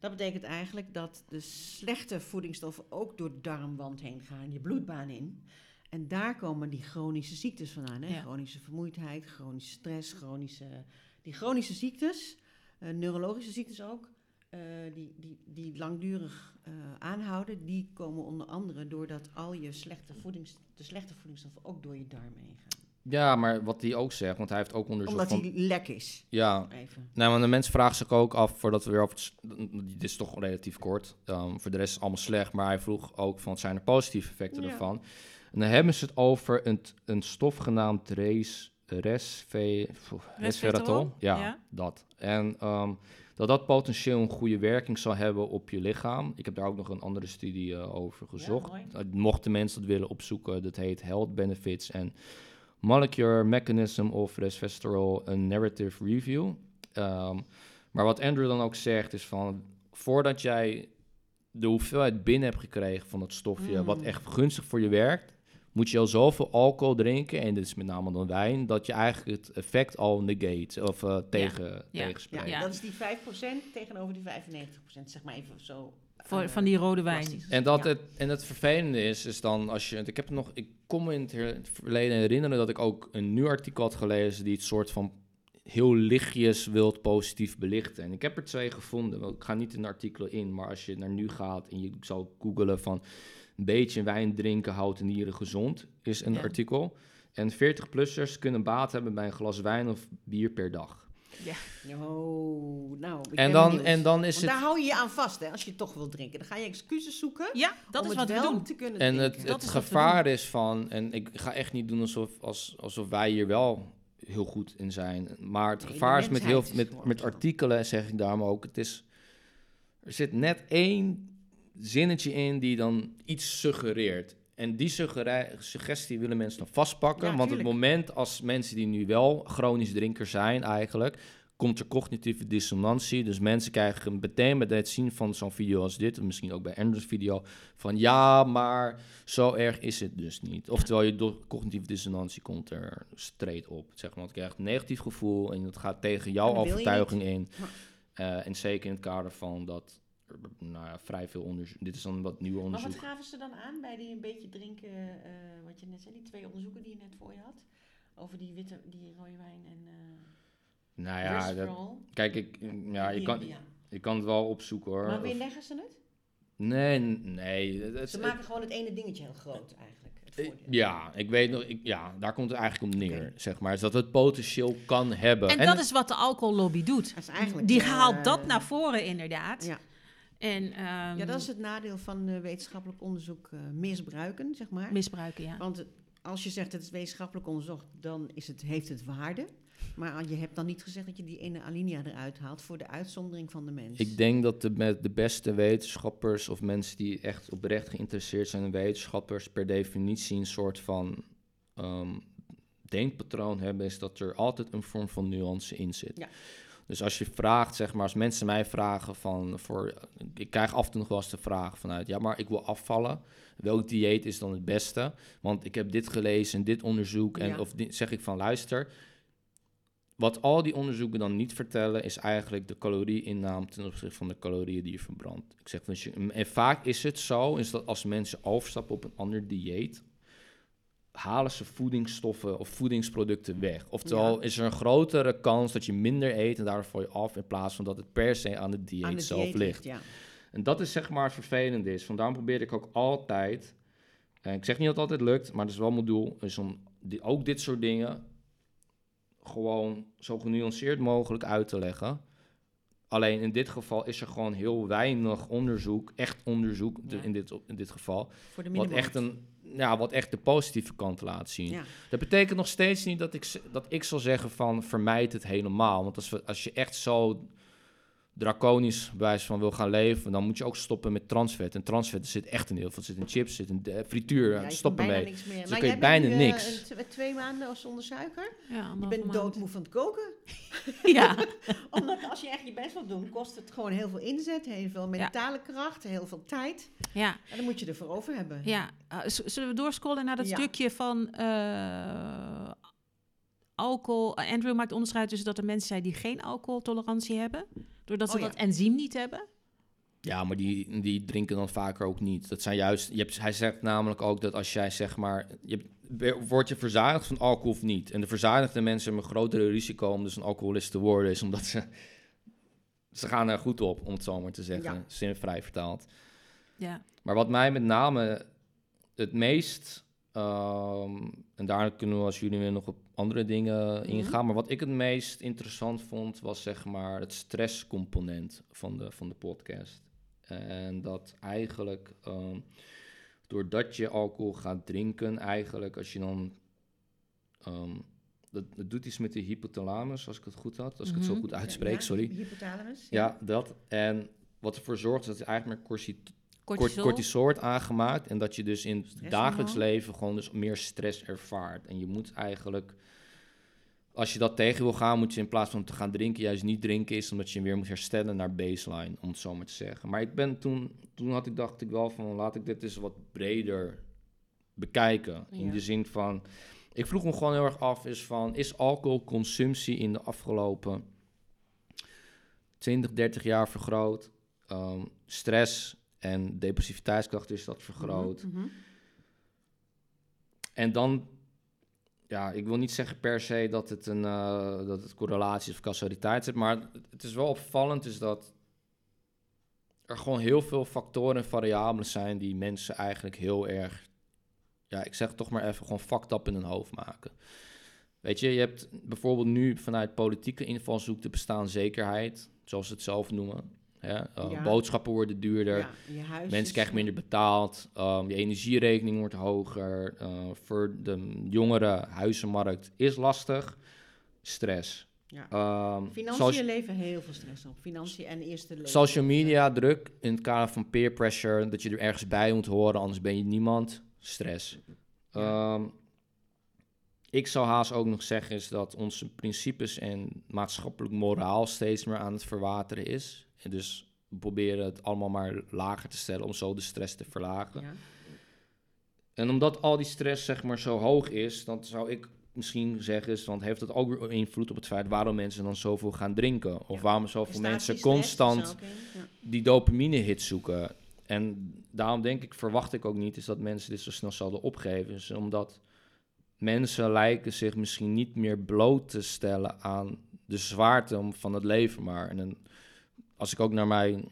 dat betekent eigenlijk dat de slechte voedingsstoffen ook door de darmwand heen gaan, je bloedbaan in. En daar komen die chronische ziektes vandaan. Hè? Ja. Chronische vermoeidheid, chronische stress, chronische... Die chronische ziektes, neurologische ziektes ook, eh, die, die, die langdurig eh, aanhouden, die komen onder andere doordat al je slechte voedings, de slechte voedingsstoffen ook door je darmen heen gaan. Ja, maar wat hij ook zegt, want hij heeft ook onderzoek Omdat van... die lek is, Ja, even. nou, want de mensen vragen zich ook af, voordat we weer over... het Dit is toch relatief kort, ehm, voor de rest is het allemaal slecht, maar hij vroeg ook van, zijn er positieve effecten Ja. ervan? En dan hebben ze het over een, een stof genaamd pff, resveratrol. Ja, Ja. dat. En ehm, dat dat potentieel een goede werking zal hebben op je lichaam. Ik heb daar ook nog een andere studie eh, over gezocht. mooi. Uh, mochten mensen dat willen opzoeken, dat heet Health Benefits and Molecular Mechanism of Resveratrol, a Narrative Review. Ehm, maar wat Andrew dan ook zegt is van, voordat jij de hoeveelheid binnen hebt gekregen van het stofje, Mm. wat echt gunstig voor je werkt, moet je al zoveel alcohol drinken, en dit is met name dan wijn, dat je eigenlijk het effect al negate, of eh, tegen, Ja. Ja, tegenspreekt. Ja. dat is die 5% tegenover die 95%, zeg maar even zo. Voor, eh, van die rode wijn. plastisch. En, dat Ja. het, en het vervelende is, is dan als je. Ik heb het nog. Ik kon me in het her- het verleden herinneren dat ik ook een nieuw artikel had gelezen. die het soort van heel lichtjes wilt positief belichten. En ik heb er twee gevonden. wel, Ik ga niet in de artikelen in, maar als je naar nu gaat en je zou googelen van. Een beetje wijn drinken houdt de nieren gezond, is een Ja. artikel. En 40-plussers kunnen baat hebben bij een glas wijn of bier per dag. Oh, nou, ik En dan, en dan is Want het. daar hou je je aan vast, hè, als je toch wil drinken. Dan ga je excuses zoeken Ja, dat om is wat we wel doen. te kunnen En drinken. het, het is gevaar is van, en ik ga echt niet doen alsof, als, alsof wij hier wel heel goed in zijn. Maar het Nee, gevaar is met, heel, met, met artikelen, zeg ik daarom ook. Het is, er zit net één zinnetje in die dan iets suggereert. En die suggestie willen mensen dan vastpakken. Ja, want het moment als mensen die nu wel chronisch drinker zijn eigenlijk... komt er cognitieve dissonantie. Dus mensen krijgen meteen bij het zien van zo'n video als dit... en misschien ook bij Andrew's video... van ja, maar zo erg is het dus niet. Oftewel, je door cognitieve dissonantie komt er streed op. Zeg maar, want je krijgt een negatief gevoel... en dat gaat tegen jouw overtuiging in. Eh, en zeker in het kader van dat... Nou ja, vrij veel onderzoek. Dit is dan wat nieuwe Maar onderzoek. wat gaven ze dan aan bij die een beetje drinken, eh, wat je net zei, die twee onderzoeken die je net voor je had? Over die witte, die rode wijn en eh Nou ja, dat, kijk, ik, ja, je, kan, je kan het wel opzoeken hoor. Maar weer leggen ze het? Nee, nee. het- Ze het- maken gewoon het ene dingetje heel groot eigenlijk. Het eh, ja, ik weet nog, ik, ja, daar komt het eigenlijk om neer, zeg maar. Is dat het potentieel kan hebben. En, dat is wat de alcohollobby doet. Dat is eigenlijk, Die haalt dat naar voren inderdaad. Ja. En ehm, ja, dat is het nadeel van eh, wetenschappelijk onderzoek eh, misbruiken, zeg maar. misbruiken, ja. Want het- als je zegt het is wetenschappelijk onderzocht, dan is het, heeft het waarde. Maar je hebt dan niet gezegd dat je die ene alinea eruit haalt voor de uitzondering van de mens. Ik denk dat de, met de beste wetenschappers of mensen die echt oprecht geïnteresseerd zijn in wetenschappers per definitie een soort van ehm, denkpatroon hebben, is dat er altijd een vorm van nuance in zit. Ja. Dus als je vraagt, zeg maar, als mensen mij vragen van, voor, ik krijg af en toe nog wel eens de vraag vanuit, ja, maar ik wil afvallen. Welk dieet is dan het beste? Want ik heb dit gelezen en dit onderzoek. En Ja. of zeg ik van, luister, wat al die onderzoeken dan niet vertellen, is eigenlijk de calorieinname ten opzichte van de calorieën die je verbrandt. Ik zeg, dus en vaak is het zo, is dat als mensen overstappen op een ander dieet, halen ze voedingsstoffen of voedingsproducten weg. Oftewel, Ja. is er een grotere kans dat je minder eet en daardoor val je af, in plaats van dat het per se aan het dieet Aan de zelf dieet ligt. ja. En dat is zeg maar het vervelende is. Vandaar probeer ik ook altijd, en ik zeg niet dat het altijd lukt, maar dat is wel mijn doel, is om die, ook dit soort dingen gewoon zo genuanceerd mogelijk uit te leggen. Alleen in dit geval is er gewoon heel weinig onderzoek, echt onderzoek de- Ja. in, dit, in dit geval, Voor de wat echt, een, ja, wat echt de positieve kant laat zien. Ja. Dat betekent nog steeds niet dat ik, dat ik zal zeggen van vermijd het helemaal. Want als, we, als je echt zo draconisch wijs van wil gaan leven, dan moet je ook stoppen met transvet. En transvet er zit echt in heel veel. Het zit in chips, zit in de frituur. Ja, je stop kan bijna ermee. niks meer. Dus maar dan kun je bijna nu, eh, niks. twee maanden zonder suiker. ja Je anderhalve bent maand. doodmoe van het koken. Ja, Omdat als je echt je best wilt doen, kost het gewoon heel veel inzet, heel veel mentale kracht, heel veel tijd. ja, En dan moet je ervoor over hebben. ja. Uh, z- zullen we doorscrollen naar dat Ja. stukje van eh, alcohol? Andrew maakt onderscheid tussen dat er mensen zijn die geen alcoholtolerantie hebben, doordat ze Oh ja. dat enzym niet hebben. Ja, maar die, die drinken dan vaker ook niet. Dat zijn juist, je hebt, hij zegt namelijk ook dat als jij zeg maar, je word je verzadigd van alcohol of niet? En de verzadigde mensen hebben een grotere risico om dus een alcoholist te worden, is omdat ze, ze gaan er goed op, om het zo maar te zeggen, Ja. zinvrij vertaald. Ja, Maar wat mij met name het meest, ehm, en daar kunnen we als jullie weer nog op andere dingen Mhm. ingaan, maar wat ik het meest interessant vond, was zeg maar het stresscomponent van de, van de podcast. En dat eigenlijk, ehm, doordat je alcohol gaat drinken, eigenlijk als je dan, ehm, dat, dat doet iets met de hypothalamus, als ik het goed had, als ik het zo Mhm. goed uitspreek, ja, sorry. Hypothalamus. Ja, dat. En wat ervoor zorgt dat je eigenlijk meer Kort, cortisol. cortisol wordt aangemaakt en dat je dus in het dagelijks leven gewoon dus meer stress ervaart. En je moet eigenlijk, als je dat tegen wil gaan, moet je in plaats van te gaan drinken, juist niet drinken is, omdat je weer moet herstellen naar baseline, om het zo maar te zeggen. Maar ik ben toen, toen had ik, dacht ik wel van, laat ik dit eens wat breder bekijken. In de zin van, ik vroeg me gewoon heel erg af, is van, is alcoholconsumptie in de afgelopen 20, 30 jaar vergroot? Ehm, stress en depressiviteitskracht is dat vergroot. Mhm, mhm. En dan, ja, ik wil niet zeggen per se dat het een eh, dat het correlatie of causaliteit zit, maar het is wel opvallend is dat er gewoon heel veel factoren en variabelen zijn die mensen eigenlijk heel erg, ja, ik zeg het toch maar even, gewoon fucked up in hun hoofd maken. Weet je, je hebt bijvoorbeeld nu vanuit politieke invalshoek de bestaanszekerheid, zoals ze het zelf noemen. Hè? Eh, Ja. Boodschappen worden duurder. Ja, je huis Mensen krijgen minder betaald, um, je energierekening wordt hoger. uh, voor de jongere huizenmarkt is lastig. Stress. Ja. Um, Financiën leveren heel veel stress op. Financiën en eerste leven. social media druk in het kader van peer pressure, dat je er ergens bij moet horen, anders ben je niemand. Stress. Um, ik zou haast ook nog zeggen is dat onze principes en maatschappelijk moraal steeds meer aan het verwateren is. En dus we proberen het allemaal maar lager te stellen om zo de stress te verlagen. Ja. En omdat al die stress zeg maar zo hoog is, dan zou ik misschien zeggen, is, want heeft het ook weer invloed op het feit waarom mensen dan zoveel gaan drinken? Of Ja. waarom zoveel mensen constant een- ja. die dopamine hit zoeken. En daarom denk ik, verwacht ik ook niet, is dat mensen dit zo snel zouden opgeven. Is omdat mensen lijken zich misschien niet meer bloot te stellen aan de zwaarte van het leven maar. En dan, als ik ook naar mijn,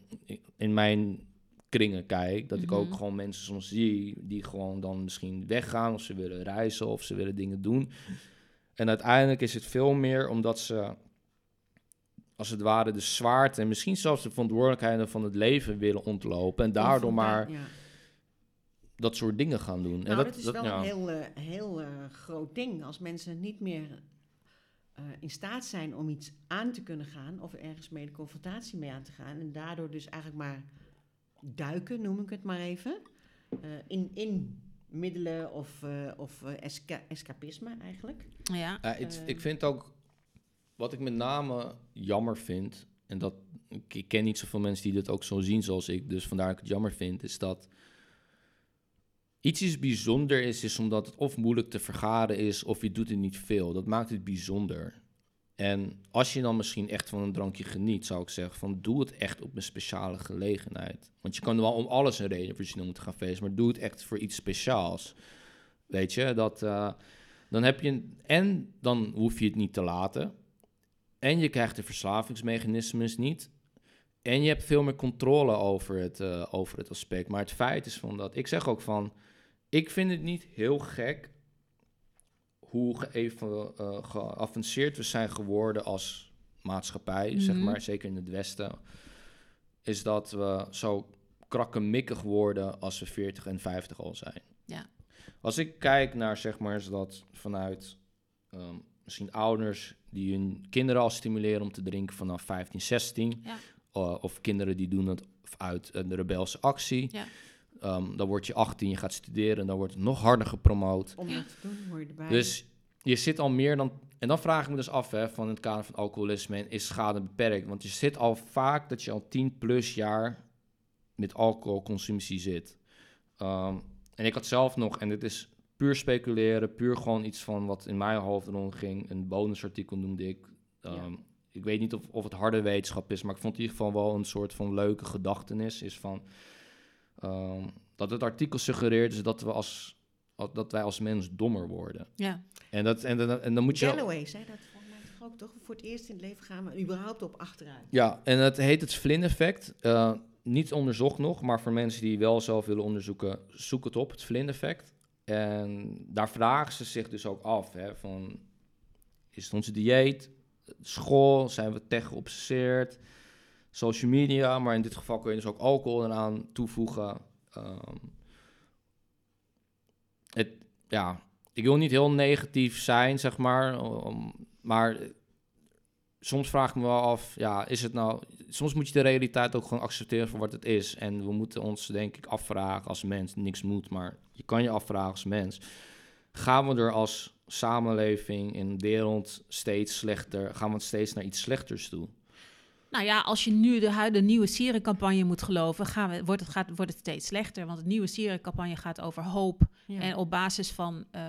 in mijn kringen kijk, dat ik ook Mhm. gewoon mensen soms zie die gewoon dan misschien weggaan of ze willen reizen of ze willen dingen doen. En uiteindelijk is het veel meer omdat ze als het ware de zwaarte en misschien zelfs de verantwoordelijkheden van het leven willen ontlopen en daardoor maar Ja. dat soort dingen gaan doen. Nou, en dat, is wel ja. een heel, eh, heel eh, groot ding. Als mensen niet meer eh, in staat zijn om iets aan te kunnen gaan... of ergens mee de confrontatie mee aan te gaan... en daardoor dus eigenlijk maar duiken, noem ik het maar even... eh, in, in middelen of, eh, of esca- escapisme eigenlijk. Ja. Het- ik vind ook, wat ik met name jammer vind, en dat ik, ik ken niet zoveel mensen die dit ook zo zien zoals ik, dus vandaar dat ik het jammer vind, is dat iets is bijzonder is, is omdat het of moeilijk te vergaren is, of je doet het niet veel. Dat maakt het bijzonder. En als je dan misschien echt van een drankje geniet, zou ik zeggen, van doe het echt op een speciale gelegenheid. Want je kan wel om alles een reden verzinnen om te gaan feesten, maar doe het echt voor iets speciaals. Weet je, dat... eh, dan heb je en dan hoef je het niet te laten. En je krijgt de verslavingsmechanismes niet. En je hebt veel meer controle over het, eh, over het aspect. Maar het feit is van dat. Ik zeg ook van. Ik vind het niet heel gek. Hoe eh, geavanceerd we zijn geworden als maatschappij. Zeg Mhm. maar, zeker in het Westen. Is dat we zo krakkemikkig worden als we 40 en 50 al zijn. Ja. Als ik kijk naar, zeg maar, is dat vanuit ehm, misschien ouders die hun kinderen al stimuleren om te drinken vanaf 15, 16. Ja. Eh, of kinderen die doen het uit een rebelse actie. Ja. Ehm, dan word je 18, je gaat studeren en dan wordt het nog harder gepromoot. Om dat te doen, hoor je erbij. Dus je zit al meer dan. En dan vraag ik me dus af, hè, van in het kader van alcoholisme en is schade beperkt? Want je zit al vaak dat je al 10 plus jaar met alcoholconsumptie zit. Ehm, en ik had zelf nog, en dit is puur speculeren, puur gewoon iets van wat in mijn hoofd rondging. Een bonusartikel noemde ik. Ehm, Ja. Ik weet niet of, of het harde wetenschap is, maar ik vond in ieder geval wel een soort van leuke gedachtenis. Is van ehm, dat het artikel suggereert is dat we als dat wij als mens dommer worden. Ja. En, dat, en, dan- en dan moet je... Galloway zei dat volgens mij toch ook, toch? Voor het eerst in het leven gaan we überhaupt op achteruit. Ja, en het heet het Flynn-effect. Eh, niet onderzocht nog, maar voor mensen die wel zelf willen onderzoeken, zoek het op, het Flynn-effect. En daar vragen ze zich dus ook af, hè, van, is het onze dieet, school, zijn we tech geobsedeerd, social media, maar in dit geval kun je dus ook alcohol eraan toevoegen. Ehm, het, ja, ik wil niet heel negatief zijn, zeg maar, maar soms vraag ik me wel af, ja, is het nou... Soms moet je de realiteit ook gewoon accepteren voor wat het is. En we moeten ons, denk ik, afvragen als mens. Niks moet, maar je kan je afvragen als mens. Gaan we er als samenleving in wereld steeds slechter... Gaan we steeds naar iets slechters toe? Nou ja, als je nu de huidige nieuwe Sieren-campagne moet geloven, gaan we, wordt, het, gaat, wordt het steeds slechter. Want de nieuwe Sieren-campagne gaat over hoop. Ja. En op basis van eh,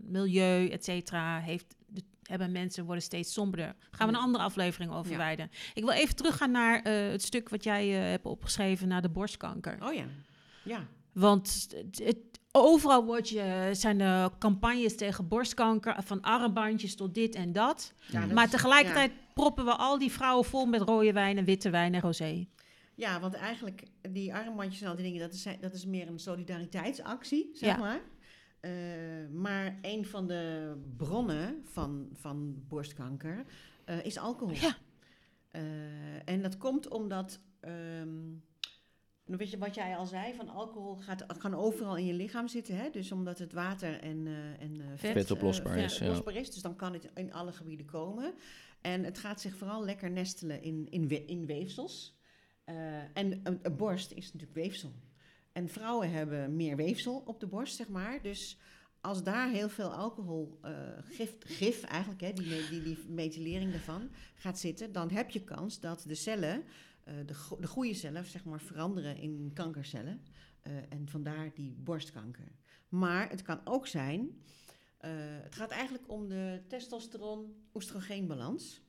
milieu, et cetera, heeft, de- hebben mensen worden steeds somberder. Gaan we een andere aflevering over Ja. wijden. Ik wil even teruggaan naar eh, het stuk wat jij eh, hebt opgeschreven, naar de borstkanker. Oh ja. Ja. Want het, het- overal wordt je, zijn er campagnes tegen borstkanker, van armbandjes tot dit en dat. ja dat maar tegelijkertijd proppen we al die vrouwen vol met rode wijn en witte wijn en rosé. Ja, want eigenlijk die armbandjes en al die dingen, dat is, dat is meer een solidariteitsactie, zeg Ja. maar. Eh, maar een van de bronnen van, van borstkanker eh, is alcohol. Ja. Eh, en dat komt omdat, ehm, weet je wat jij al zei, van alcohol gaat, kan overal in je lichaam zitten. Hè? Dus omdat het water en, eh, en eh, vet, Vetoplosbaar eh, is, ja. is. Dus dan kan het in alle gebieden komen. En het gaat zich vooral lekker nestelen in, in, we- in weefsels. En een, borst is natuurlijk weefsel. En vrouwen hebben meer weefsel op de borst, zeg maar. Dus als daar heel veel alcohol, eh, gif, gif eigenlijk, hè, die, die, die methylering daarvan, gaat zitten, dan heb je kans dat de cellen, de, go- de goede cellen, zeg maar, veranderen in kankercellen. Eh, en vandaar die borstkanker. Maar het kan ook zijn, eh, het gaat eigenlijk om de testosteron-oestrogeenbalans.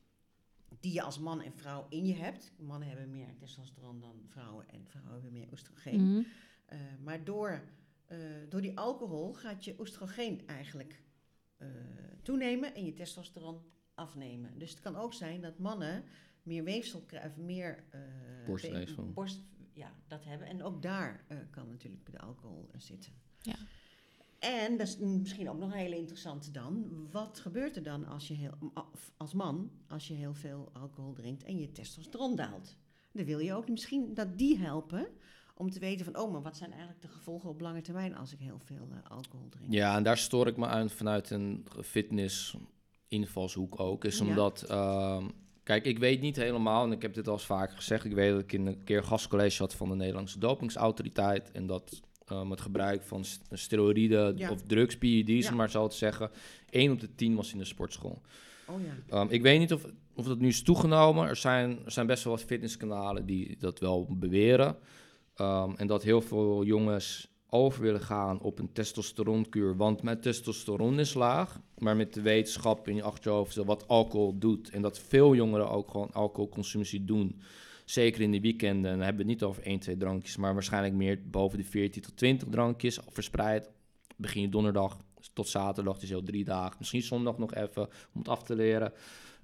Die je als man en vrouw in je hebt. Mannen hebben meer testosteron dan vrouwen en vrouwen hebben meer oestrogeen. Mhm. Eh, maar door, eh, door die alcohol gaat je oestrogeen eigenlijk eh, toenemen en je testosteron afnemen. Dus het kan ook zijn dat mannen meer weefsel krijgen, meer eh, Borstweefsel. we- borst, ja, dat hebben. En ook daar eh, kan natuurlijk de alcohol eh, zitten. Ja. En dat is misschien ook nog een hele interessante dan. Wat gebeurt er dan als je heel, als man, als je heel veel alcohol drinkt en je testosteron daalt? Dan wil je ook misschien dat die helpen om te weten van, oh, maar wat zijn eigenlijk de gevolgen op lange termijn als ik heel veel alcohol drink? Ja, en daar stoor ik me aan vanuit een fitness invalshoek ook. Is Ja. omdat, ehm, kijk, ik weet niet helemaal, en ik heb dit al eens vaker gezegd, ik weet dat ik in een keer gastcollege had van de Nederlandse dopingsautoriteit en dat ehm, het gebruik van st- steroïden Ja. of drugs, PED's, Ja. maar zo te zeggen, 1 op de 10 was in de sportschool. Oh ja. Ehm, ik weet niet of, of dat nu is toegenomen. Er zijn, er zijn best wel wat fitnesskanalen die dat wel beweren. Ehm, en dat heel veel jongens over willen gaan op een testosteronkuur. Want mijn testosteron is laag. Maar met de wetenschap in je achterhoofd wat alcohol doet. En dat veel jongeren ook gewoon alcoholconsumptie doen. Zeker in de weekenden. En dan hebben we het niet over 1, 2 drankjes. Maar waarschijnlijk meer boven de 14 tot 20 drankjes verspreid. Begin je donderdag tot zaterdag, dus heel drie dagen. Misschien zondag nog even om het af te leren.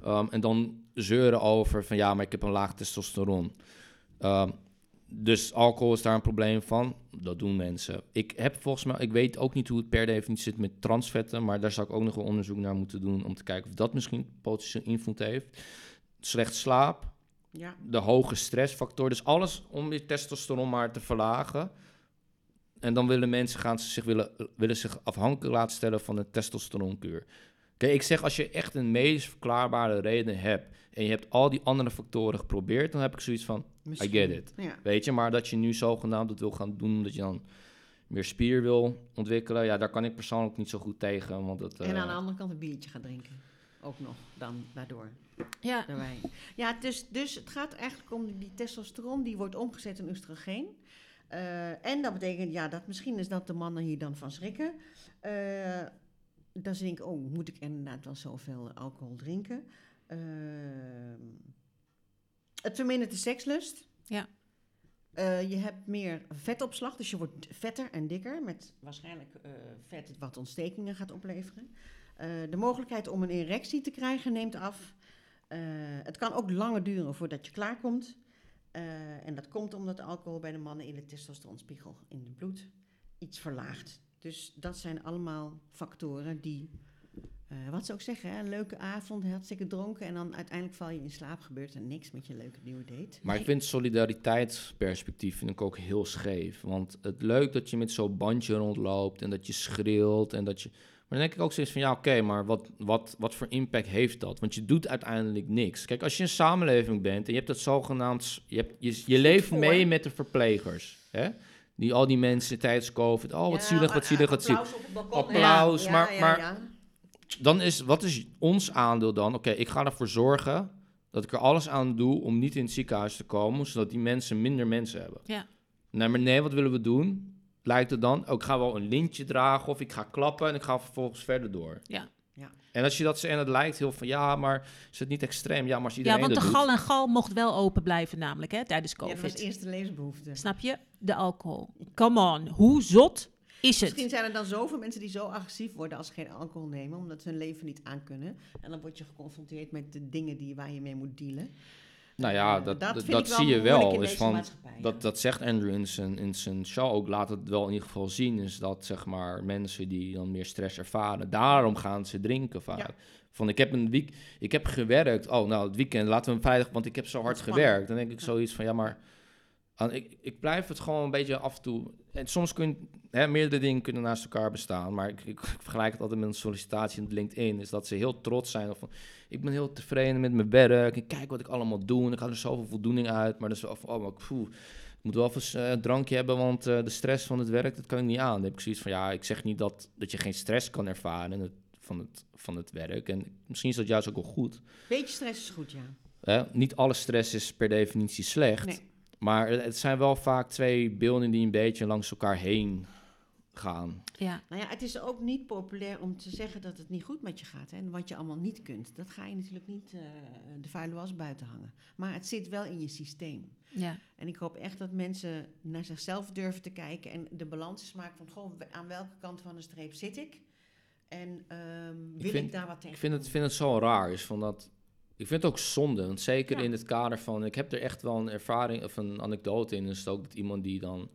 Um, en dan zeuren over van ja, maar ik heb een laag testosteron. Um, dus alcohol is daar een probleem van. Dat doen mensen. Ik heb volgens mij, ik weet ook niet hoe het per definitie zit met transvetten, maar daar zou ik ook nog wel onderzoek naar moeten doen om te kijken of dat misschien potentieel invloed heeft. Slecht slaap, Ja. de hoge stressfactor, dus alles om je testosteron maar te verlagen. En dan willen mensen gaan ze zich willen, willen zich afhankelijk laten stellen van een testosteronkuur. Ik zeg als je echt een medisch verklaarbare reden hebt en je hebt al die andere factoren geprobeerd, dan heb ik zoiets van, Misschien. get it. Ja. weet je, maar dat je nu zogenaamd het wil gaan doen, omdat je dan meer spier wil ontwikkelen, ja, daar kan ik persoonlijk niet zo goed tegen, want het, En eh, aan de andere kant een biertje gaan drinken. Ook nog dan daardoor. Ja, Daarbij. Ja, dus, dus het gaat eigenlijk om die testosteron, die wordt omgezet in oestrogeen. Eh, en dat betekent, ja, dat misschien is dat de mannen hier dan van schrikken. Eh dan denk ik, oh, moet ik inderdaad wel zoveel alcohol drinken? Eh, het vermindert de sekslust. Ja. Eh, je hebt meer vetopslag, dus je wordt vetter en dikker, met waarschijnlijk eh, vet wat ontstekingen gaat opleveren. Eh, de mogelijkheid om een erectie te krijgen neemt af. Eh, het kan ook langer duren voordat je klaarkomt. Eh en dat komt omdat alcohol bij de mannen in de testosteronspiegel in het bloed iets verlaagt. Dus dat zijn allemaal factoren die, eh, wat ze ook zeggen, hè, een leuke avond, hartstikke dronken en dan uiteindelijk val je in slaap, gebeurt er niks met je leuke nieuwe date. Maar ik vind solidariteitsperspectief vind ik ook heel scheef. Want het leuk dat je met zo'n bandje rondloopt en dat je schreeuwt en dat je... Maar dan denk ik ook steeds van ja, oké, maar wat, wat, wat voor impact heeft dat? Want je doet uiteindelijk niks. Kijk, als je een samenleving bent en je hebt dat zogenaamd... Je, hebt, je, je leeft mee met de verplegers, hè? Die, al die mensen tijdens COVID, oh wat Ja, zielig, wat maar, zielig, eh, wat zielig. applaus op het balkon. Applaus, Ja, maar- ja, maar- ja. Dan is, wat is ons aandeel dan? Oké, ik ga ervoor zorgen dat ik er alles aan doe om niet in het ziekenhuis te komen, zodat die mensen minder mensen hebben. Ja. Nee, maar nee, wat willen we doen? Lijkt het dan? Oh, ik ga wel een lintje dragen of ik ga klappen en ik ga vervolgens verder door. Ja. Ja. En als je dat en het lijkt heel van, ja, maar is het niet extreem? Ja, maar als ja iedereen want de doet... gal en gal mocht wel open blijven namelijk hè, tijdens Ja, dat was COVID. eerste levensbehoefte. Snap je? De alcohol. Come on, hoe zot is het? Misschien zijn er dan zoveel mensen die zo agressief worden als ze geen alcohol nemen, omdat ze hun leven niet aankunnen. En dan word je geconfronteerd met de dingen die, waar je mee moet dealen. Nou ja, dat, dat zie je wel. Is van, ja. dat, dat zegt Andrew in zijn, in zijn show ook, laat het wel in ieder geval zien, is dat zeg maar mensen die dan meer stress ervaren, daarom gaan ze drinken vaak. Ja. Van ik heb een week, ik heb gewerkt, oh nou het weekend, laten we hem vrijdag, want ik heb zo hard gewerkt. Dan denk ik zoiets van ja maar, ik, ik blijf het gewoon een beetje af en toe, en soms kun hè, meerdere dingen kunnen naast elkaar bestaan, maar ik, ik, vergelijk het altijd met een sollicitatie op LinkedIn, is dat ze heel trots zijn of van, ik ben heel tevreden met mijn werk. Ik kijk wat ik allemaal doe. En ik haal er zoveel voldoening uit. Maar dat is wel van, oh, maar poeh, ik moet wel even eh, een drankje hebben, want eh, de stress van het werk, dat kan ik niet aan. Dan heb ik zoiets van, ja, ik zeg niet dat, dat je geen stress kan ervaren het, van, het, van het werk. En misschien is dat juist ook wel goed. Beetje stress is goed, ja. Niet alle stress is per definitie slecht. Nee. Maar het zijn wel vaak twee beelden die een beetje langs elkaar heen gaan. Ja, Nou ja, het is ook niet populair om te zeggen dat het niet goed met je gaat. Hè, en wat je allemaal niet kunt. Dat ga je natuurlijk niet eh, de vuile was buiten hangen. Maar het zit wel in je systeem. ja. En ik hoop echt dat mensen naar zichzelf durven te kijken en de balans maken van goh, aan welke kant van de streep zit ik? En ehm, wil ik, vind- daar wat tegen Ik vind het, vind het zo raar is van dat Ik vind het ook zonde, want zeker Ja. in het kader van... Ik heb er echt wel een ervaring of een anekdote in. Het ook dat iemand die dan...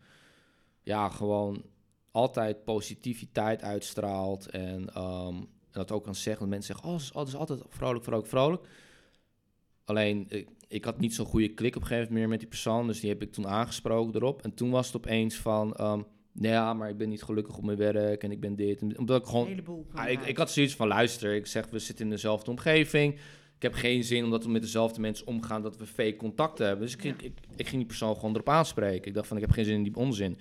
Ja, gewoon altijd positiviteit uitstraalt. En, ehm, en dat ook kan zeggen. Dat mensen zeggen, oh, het is, al- het is altijd vrolijk, vrolijk, vrolijk. Alleen, ik, ik had niet zo'n goede klik op een gegeven moment meer met die persoon. Dus die heb ik toen aangesproken erop. En toen was het opeens van... ehm, "Nee, ja, maar ik ben niet gelukkig op mijn werk en ik ben dit. En, omdat ik Een gewoon Ah, ik, ik had zoiets van, luister, ik zeg, we zitten in dezelfde omgeving. Ik heb geen zin omdat we met dezelfde mensen omgaan dat we fake contacten hebben. Dus ik, Ja. ik, ik ging die persoon gewoon erop aanspreken. Ik dacht van, ik heb geen zin in die onzin.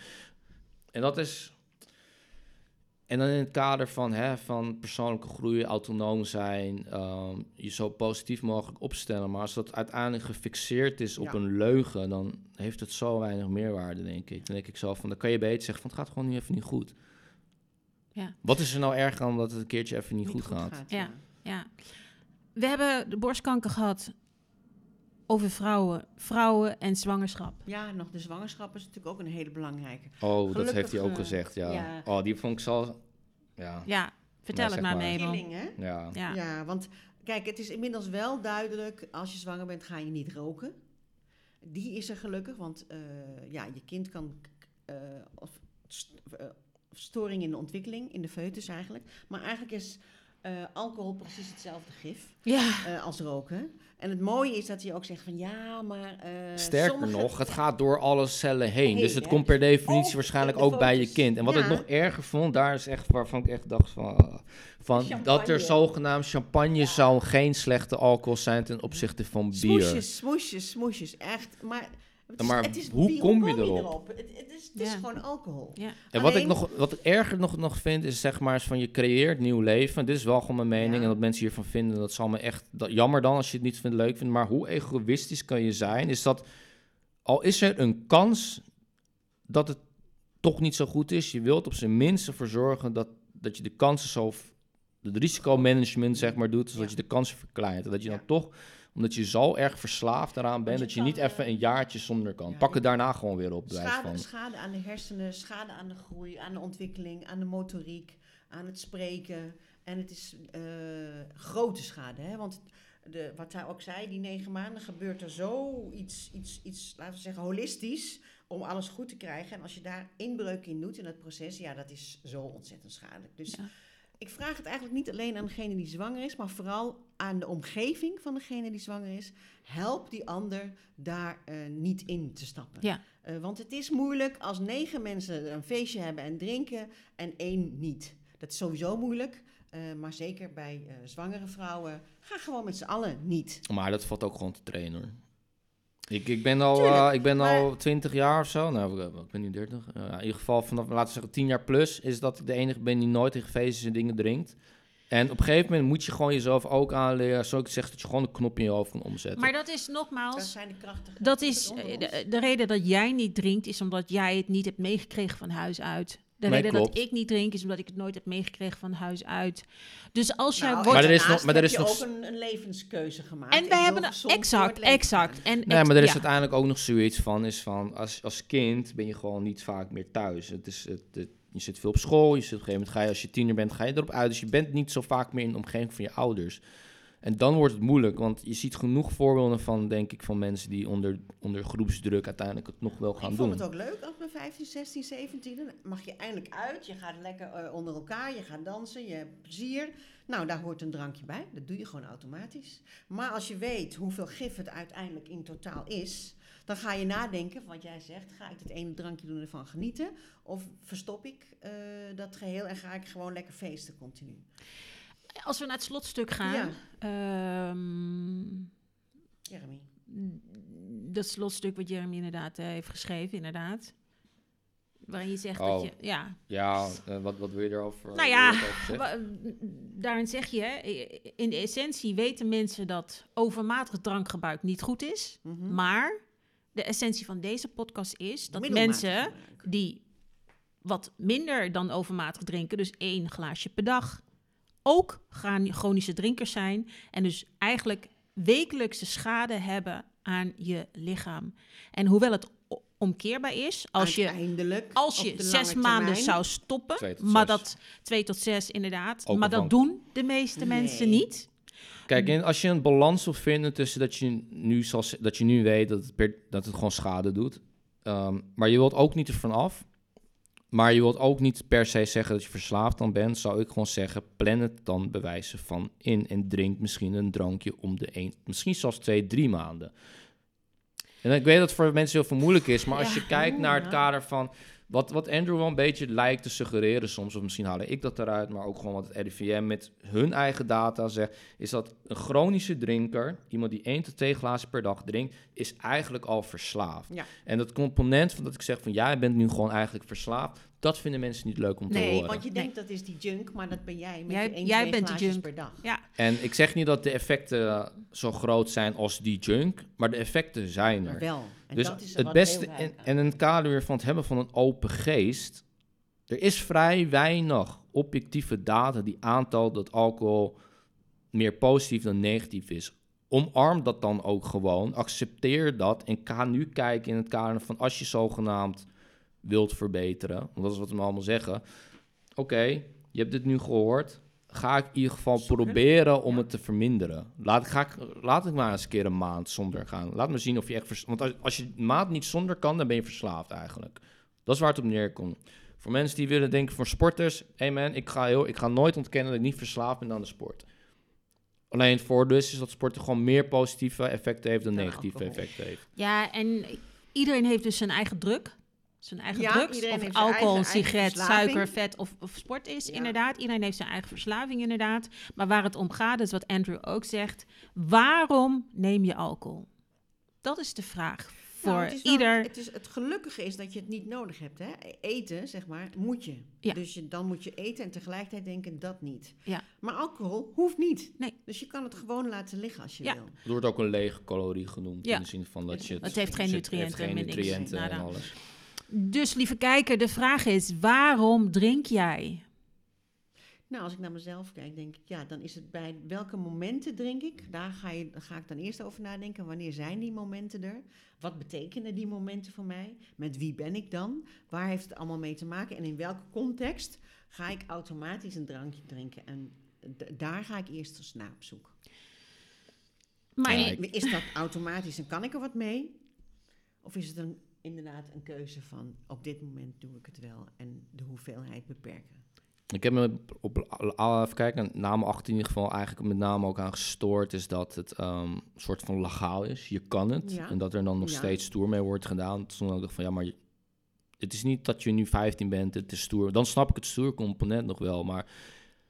En dat is... En dan in het kader van, hè, van persoonlijke groei, autonoom zijn, ehm, je zo positief mogelijk opstellen. Maar als dat uiteindelijk gefixeerd is op Ja. een leugen, dan heeft het zo weinig meerwaarde, denk ik. Dan denk ik zo van, dan kan je beter zeggen van, het gaat gewoon nu even niet goed. Ja. Wat is er nou erg aan dat het een keertje even niet, Niet goed, gaat? Ja. Ja. We hebben de borstkanker gehad over vrouwen, vrouwen en zwangerschap. Ja, nog de zwangerschap is natuurlijk ook een hele belangrijke. Oh, dat heeft hij ook gezegd, ja. ja. Oh, die vond ik zo... Ja, Ja, vertel Nee, het maar, maar. Killing, hè? ja. Ja. Ja. want kijk, het is inmiddels wel duidelijk, als je zwanger bent, ga je niet roken. Die is er gelukkig, want eh, ja, je kind kan eh, of, st- eh, storing in de ontwikkeling, in de foetus eigenlijk. Maar eigenlijk is eh, alcohol precies hetzelfde gif Ja. eh, als roken. En het mooie is dat hij ook zegt van ja, maar... eh, Sterker sommige- nog, het gaat door alle cellen heen. Heen, dus het hè? komt per definitie Ook waarschijnlijk de ook bij je kind. En wat ik nog erger vond, daar is echt waarvan ik echt dacht van... van dat er zogenaamd champagne zou geen slechte alcohol zijn ten opzichte van bier. Smoesjes, smoesjes, smoesjes. Echt. Maar, het is, Maar het is, hoe kom je erop? Het, het is, het is Ja. gewoon alcohol. Ja. En wat ik, nog, wat ik erger nog, nog vind, is zeg maar van je creëert nieuw leven. Dit is wel gewoon mijn mening. Ja. En dat mensen hiervan vinden, dat zal me echt dat, jammer dan als je het niet vindt, leuk vindt. Maar hoe egoïstisch kan je zijn? Is dat, al is er een kans dat het toch niet zo goed is, je wilt op zijn minst ervoor zorgen dat, dat je de kansen zo, het risicomanagement zeg maar doet, zodat Ja. je de kansen verkleint. En dat je Ja. dan toch, omdat je zo erg verslaafd eraan bent, je dat je niet even eh, een jaartje zonder kan. ja, Pak het daarna gewoon weer op, bij wijze Schade, van. schade aan de hersenen, schade aan de groei, aan de ontwikkeling, aan de motoriek, aan het spreken. En het is eh, grote schade. Hè? Want de, wat hij ook zei, die negen maanden gebeurt er zoiets, iets, iets, laten we zeggen, holistisch om alles goed te krijgen. En als je daar inbreuk in doet in het proces, ja, dat is zo ontzettend schadelijk. Dus Ja. Ik vraag het eigenlijk niet alleen aan degene die zwanger is, maar vooral aan de omgeving van degene die zwanger is. Help die ander daar eh, niet in te stappen. Ja. Eh, want het is moeilijk als negen mensen een feestje hebben en drinken en één niet. Dat is sowieso moeilijk. eh, maar zeker bij eh, zwangere vrouwen, ga gewoon met z'n allen niet. Maar dat valt ook gewoon te trainen hoor. Ik, ik ben al, Tuurlijk, eh, ik ben maar- al 20 jaar of zo. Nou, ik, ik ben nu 30. Eh, in ieder geval vanaf, laten we zeggen, 10 jaar plus. Is dat ik de enige ben die nooit in feestjes en dingen drinkt. En op een gegeven moment moet je gewoon jezelf ook aanleren. Zoals ik zeg, dat je gewoon een knop in je hoofd kan omzetten. Maar dat is Dat nogmaals, zijn de krachtige. dat is eh, de reden dat jij niet drinkt, is omdat jij het niet hebt meegekregen van huis uit. De Nee, reden klopt. dat ik niet drink, is omdat ik het nooit heb meegekregen van huis uit. Dus als jij Nou, wordt... Maar er is nog- maar er heb is je nog ook een, een levenskeuze gemaakt. en wij hebben... Exact, exact. En Nee, ex- maar er is ja. uiteindelijk ook nog zoiets van, is van als, als kind ben je gewoon niet vaak meer thuis. Het is, het, het- je zit veel op school, je zit op een gegeven moment, ga je, als je tiener bent, ga je erop uit. Dus je bent niet zo vaak meer in de omgeving van je ouders. En dan wordt het moeilijk, want je ziet genoeg voorbeelden van, denk ik, van mensen die onder, onder groepsdruk uiteindelijk het nog wel gaan ik doen. vond het ook leuk als bij 15, 16, 17. Dan mag je eindelijk uit. Je gaat lekker eh, onder elkaar. Je gaat dansen. Je hebt plezier. Nou, daar hoort een drankje bij. Dat doe je gewoon automatisch. Maar als je weet hoeveel gif het uiteindelijk in totaal is. Dan ga je nadenken, wat jij zegt. Ga ik het ene drankje doen en ervan genieten? Of verstop ik eh, dat geheel en ga ik gewoon lekker feesten continu? Als we naar het slotstuk gaan... Ja. ehm, Jeremy. dat slotstuk wat Jeremy inderdaad eh, heeft geschreven, inderdaad. Waarin je zegt Oh. dat je... Ja, Ja, eh, wat, wat wil je erover, Nou ja, erover Daarin zeg je, hè, in de essentie weten mensen dat overmatig drankgebruik niet goed is. Mhm. Maar de essentie van deze podcast is dat mensen die wat minder dan overmatig drinken, dus één glaasje per dag, ook chroni- chronische drinkers zijn. En dus eigenlijk wekelijkse schade hebben aan je lichaam. En hoewel het omkeerbaar is, als je als je zes maanden termijn, zou stoppen, maar zes. dat twee tot zes inderdaad, Ook maar dat doen de meeste Nee. mensen niet. Kijk, en als je een balans wil vinden tussen dat je nu, zal, z- dat je nu weet dat het, per- dat het gewoon schade doet. ehm, maar je wilt ook niet ervan af. Maar je wilt ook niet per se zeggen dat je verslaafd dan bent. Zou ik gewoon zeggen, plan het dan bewijzen van in. En drink misschien een drankje om de een, misschien zelfs twee, drie maanden. En ik weet dat het voor mensen heel veel moeilijk is. Maar als Ja. je kijkt naar het kader van wat, wat Andrew wel een beetje lijkt te suggereren soms, of misschien haal ik dat eruit, maar ook gewoon wat het RIVM met hun eigen data zegt, is dat een chronische drinker, iemand die één tot twee glazen per dag drinkt, is eigenlijk al verslaafd. Ja. En dat component van dat ik zeg van jij bent nu gewoon eigenlijk verslaafd, dat vinden mensen niet leuk om te Nee, horen. want je denkt dat is die junk, maar dat ben jij met Jij- je jij twee bent de junk. per dag. Ja, En ik zeg niet dat de effecten zo groot zijn als die junk, maar de effecten zijn er. Maar wel. En dus dat is het beste, en in het kader weer van het hebben van een open geest, er is vrij weinig objectieve data die aantoont dat alcohol meer positief dan negatief is. Omarm dat dan ook gewoon, accepteer dat en ga nu kijken in het kader van als je zogenaamd wilt verbeteren, want dat is wat we allemaal zeggen. Oké, je hebt dit nu gehoord. Ga ik in ieder geval proberen om Ja. het te verminderen. Laat, ga ik, laat ik maar eens een keer een maand zonder gaan. Laat me zien of je echt... vers- Want als, als je een maand niet zonder kan, dan ben je verslaafd eigenlijk. Dat is waar het op neerkomt. Voor mensen die willen denken, voor sporters... Hey man, ik ga, heel, ik ga nooit ontkennen dat ik niet verslaafd ben aan de sport. Alleen het voordeel is, is dat sporten gewoon meer positieve effecten heeft dan negatieve effecten heeft. ja, en iedereen heeft dus zijn eigen druk. Zijn eigen Ja, drugs. Of alcohol, eigen- sigaret, suiker, vet of, of sport is, Ja. inderdaad. Iedereen heeft zijn eigen verslaving, inderdaad. Maar waar het om gaat, is wat Andrew ook zegt. Waarom neem je alcohol? Dat is de vraag voor Nou, het is wel- ieder. het, is, het gelukkige is dat je het niet nodig hebt. Hè? Eten, zeg maar, moet je. Ja. Dus je, dan moet je eten en tegelijkertijd denken dat niet. Ja. Maar alcohol hoeft niet. Nee. Dus je kan het gewoon laten liggen als je Ja. wil. Het wordt ook een lege calorie genoemd. Ja. In de zin van dat je Het heeft geen zit- nutriënten, heeft geen nutriënten en Nada. alles. Dus lieve kijker, de vraag is: waarom drink jij? Nou, als ik naar mezelf kijk, denk ik, ja, dan is het bij welke momenten drink ik? Daar ga, je, daar ga ik dan eerst over nadenken. Wanneer zijn die momenten er? Wat betekenen die momenten voor mij? Met wie ben ik dan? Waar heeft het allemaal mee te maken? En in welke context ga ik automatisch een drankje drinken? En daar ga ik eerst eens naar op zoek. Maar Ja, En ik- is dat automatisch en kan ik er wat mee? Of is het een, inderdaad een keuze van op dit moment doe ik het wel en de hoeveelheid beperken? Ik heb me op, even kijken, naam 18 in ieder geval eigenlijk met name ook aan gestoord, is dat het een soort van legaal is. Je kan het. Ja. En dat er dan nog Ja. steeds stoer mee wordt gedaan. Toen dacht ik van ja, maar het is niet dat je nu 15 bent, het is stoer. Dan snap ik het stoer component nog wel. Maar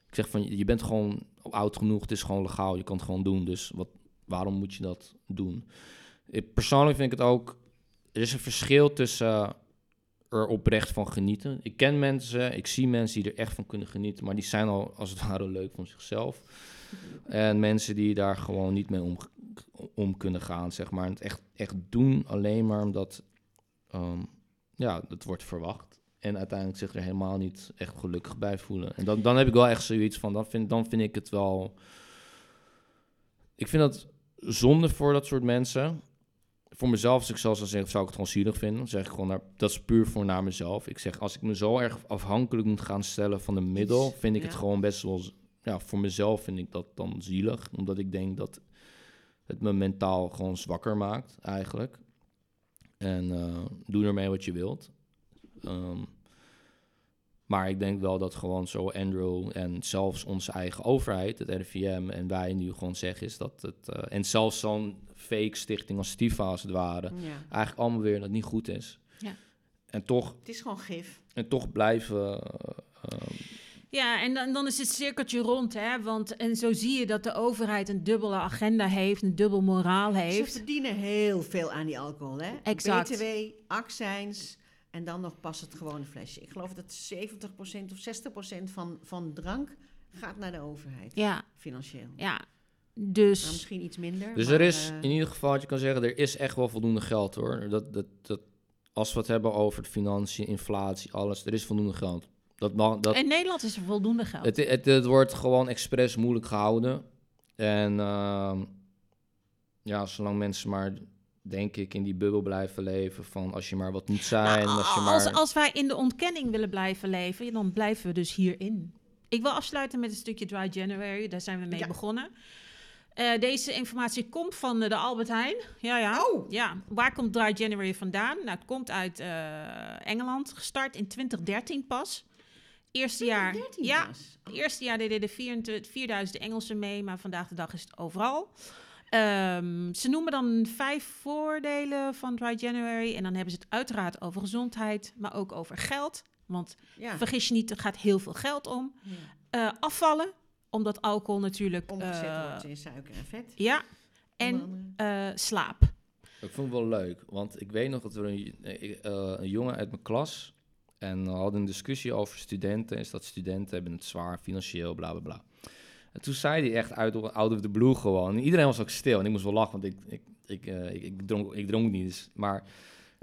ik zeg van je bent gewoon oud genoeg, het is gewoon legaal, je kan het gewoon doen. Dus wat, waarom moet je dat doen? Ik, persoonlijk vind ik het ook, er is een verschil tussen er oprecht van genieten. Ik ken mensen, ik zie mensen die er echt van kunnen genieten, maar die zijn al als het ware leuk van zichzelf. En mensen die daar gewoon niet mee om, kunnen gaan, zeg maar. En het echt, echt doen alleen maar omdat ehm, ja, het wordt verwacht. En uiteindelijk zich er helemaal niet echt gelukkig bij voelen. En dan, dan heb ik wel echt zoiets van, vind, dan vind ik het wel... Ik vind dat zonde voor dat soort mensen. Voor mezelf, als ik zelfs zou zeggen, zou ik het gewoon zielig vinden. Dan zeg ik gewoon, naar, dat is puur voor naar mezelf. Ik zeg, als ik me zo erg afhankelijk moet gaan stellen van een middel, vind ik het gewoon best wel... Ja, voor mezelf vind ik dat dan zielig. Omdat ik denk dat het me mentaal gewoon zwakker maakt, eigenlijk. En eh, doe ermee wat je wilt. Ehm, maar ik denk wel dat gewoon zo Andrew en zelfs onze eigen overheid, het RIVM en wij nu gewoon zeggen is dat het... eh, en zelfs zo'n fake stichting als Stifa als het ware, Ja. eigenlijk allemaal weer dat het niet goed is. Ja. En toch, Het is gewoon gif. en toch blijven... eh, Ja, en dan, dan is het cirkeltje rond, hè? Want en zo zie je dat de overheid een dubbele agenda heeft, een dubbel moraal Ze heeft. verdienen heel veel aan die alcohol, hè? Exact. BTW, accijns en dan nog pas het gewone flesje. Ik geloof dat 70% of 60% van, van drank gaat naar de overheid, Ja, financieel. ja. Nou, Dus misschien iets minder. Dus maar, er is eh, in ieder geval, wat je kan zeggen, er is echt wel voldoende geld hoor. Dat, dat, dat, als we het hebben over de financiën, inflatie, alles, er is voldoende geld. Dat mag, dat, in Nederland is er voldoende geld. het, het, het wordt gewoon expres moeilijk gehouden. En ehm, ja, zolang mensen maar, denk ik, in die bubbel blijven leven van als je maar wat moet zijn, Nou, als je als, maar... als wij in de ontkenning willen blijven leven, dan blijven we dus hierin. Ik wil afsluiten met een stukje Dry January. Daar zijn we mee Ja. begonnen. Eh, deze informatie komt van eh, de Albert Heijn. Ja, ja. Oh. Ja, waar komt Dry January vandaan? Nou, het komt uit eh, Engeland, gestart in 2013 pas. Eerste jaar, 13 ja, eerste jaar deden er 24 4000 Engelsen mee, maar vandaag de dag is het overal. Ehm, ze noemen dan vijf voordelen van Dry January. En dan hebben ze het uiteraard over gezondheid, maar ook over geld. Want Ja. vergis je niet, er gaat heel veel geld om. ja. Eh, afvallen, omdat alcohol natuurlijk... Omgezet eh, wordt in suiker en vet. ja, en eh, slaap. Ik vond het wel leuk, want ik weet nog dat er een, een jongen uit mijn klas en we hadden een discussie over studenten. Is dat studenten hebben het zwaar financieel, bla bla bla. En toen zei hij echt uit out of the blue gewoon. En iedereen was ook stil en ik moest wel lachen, want ik, ik, ik, eh, ik, ik, dronk, ik dronk niet. Dus, maar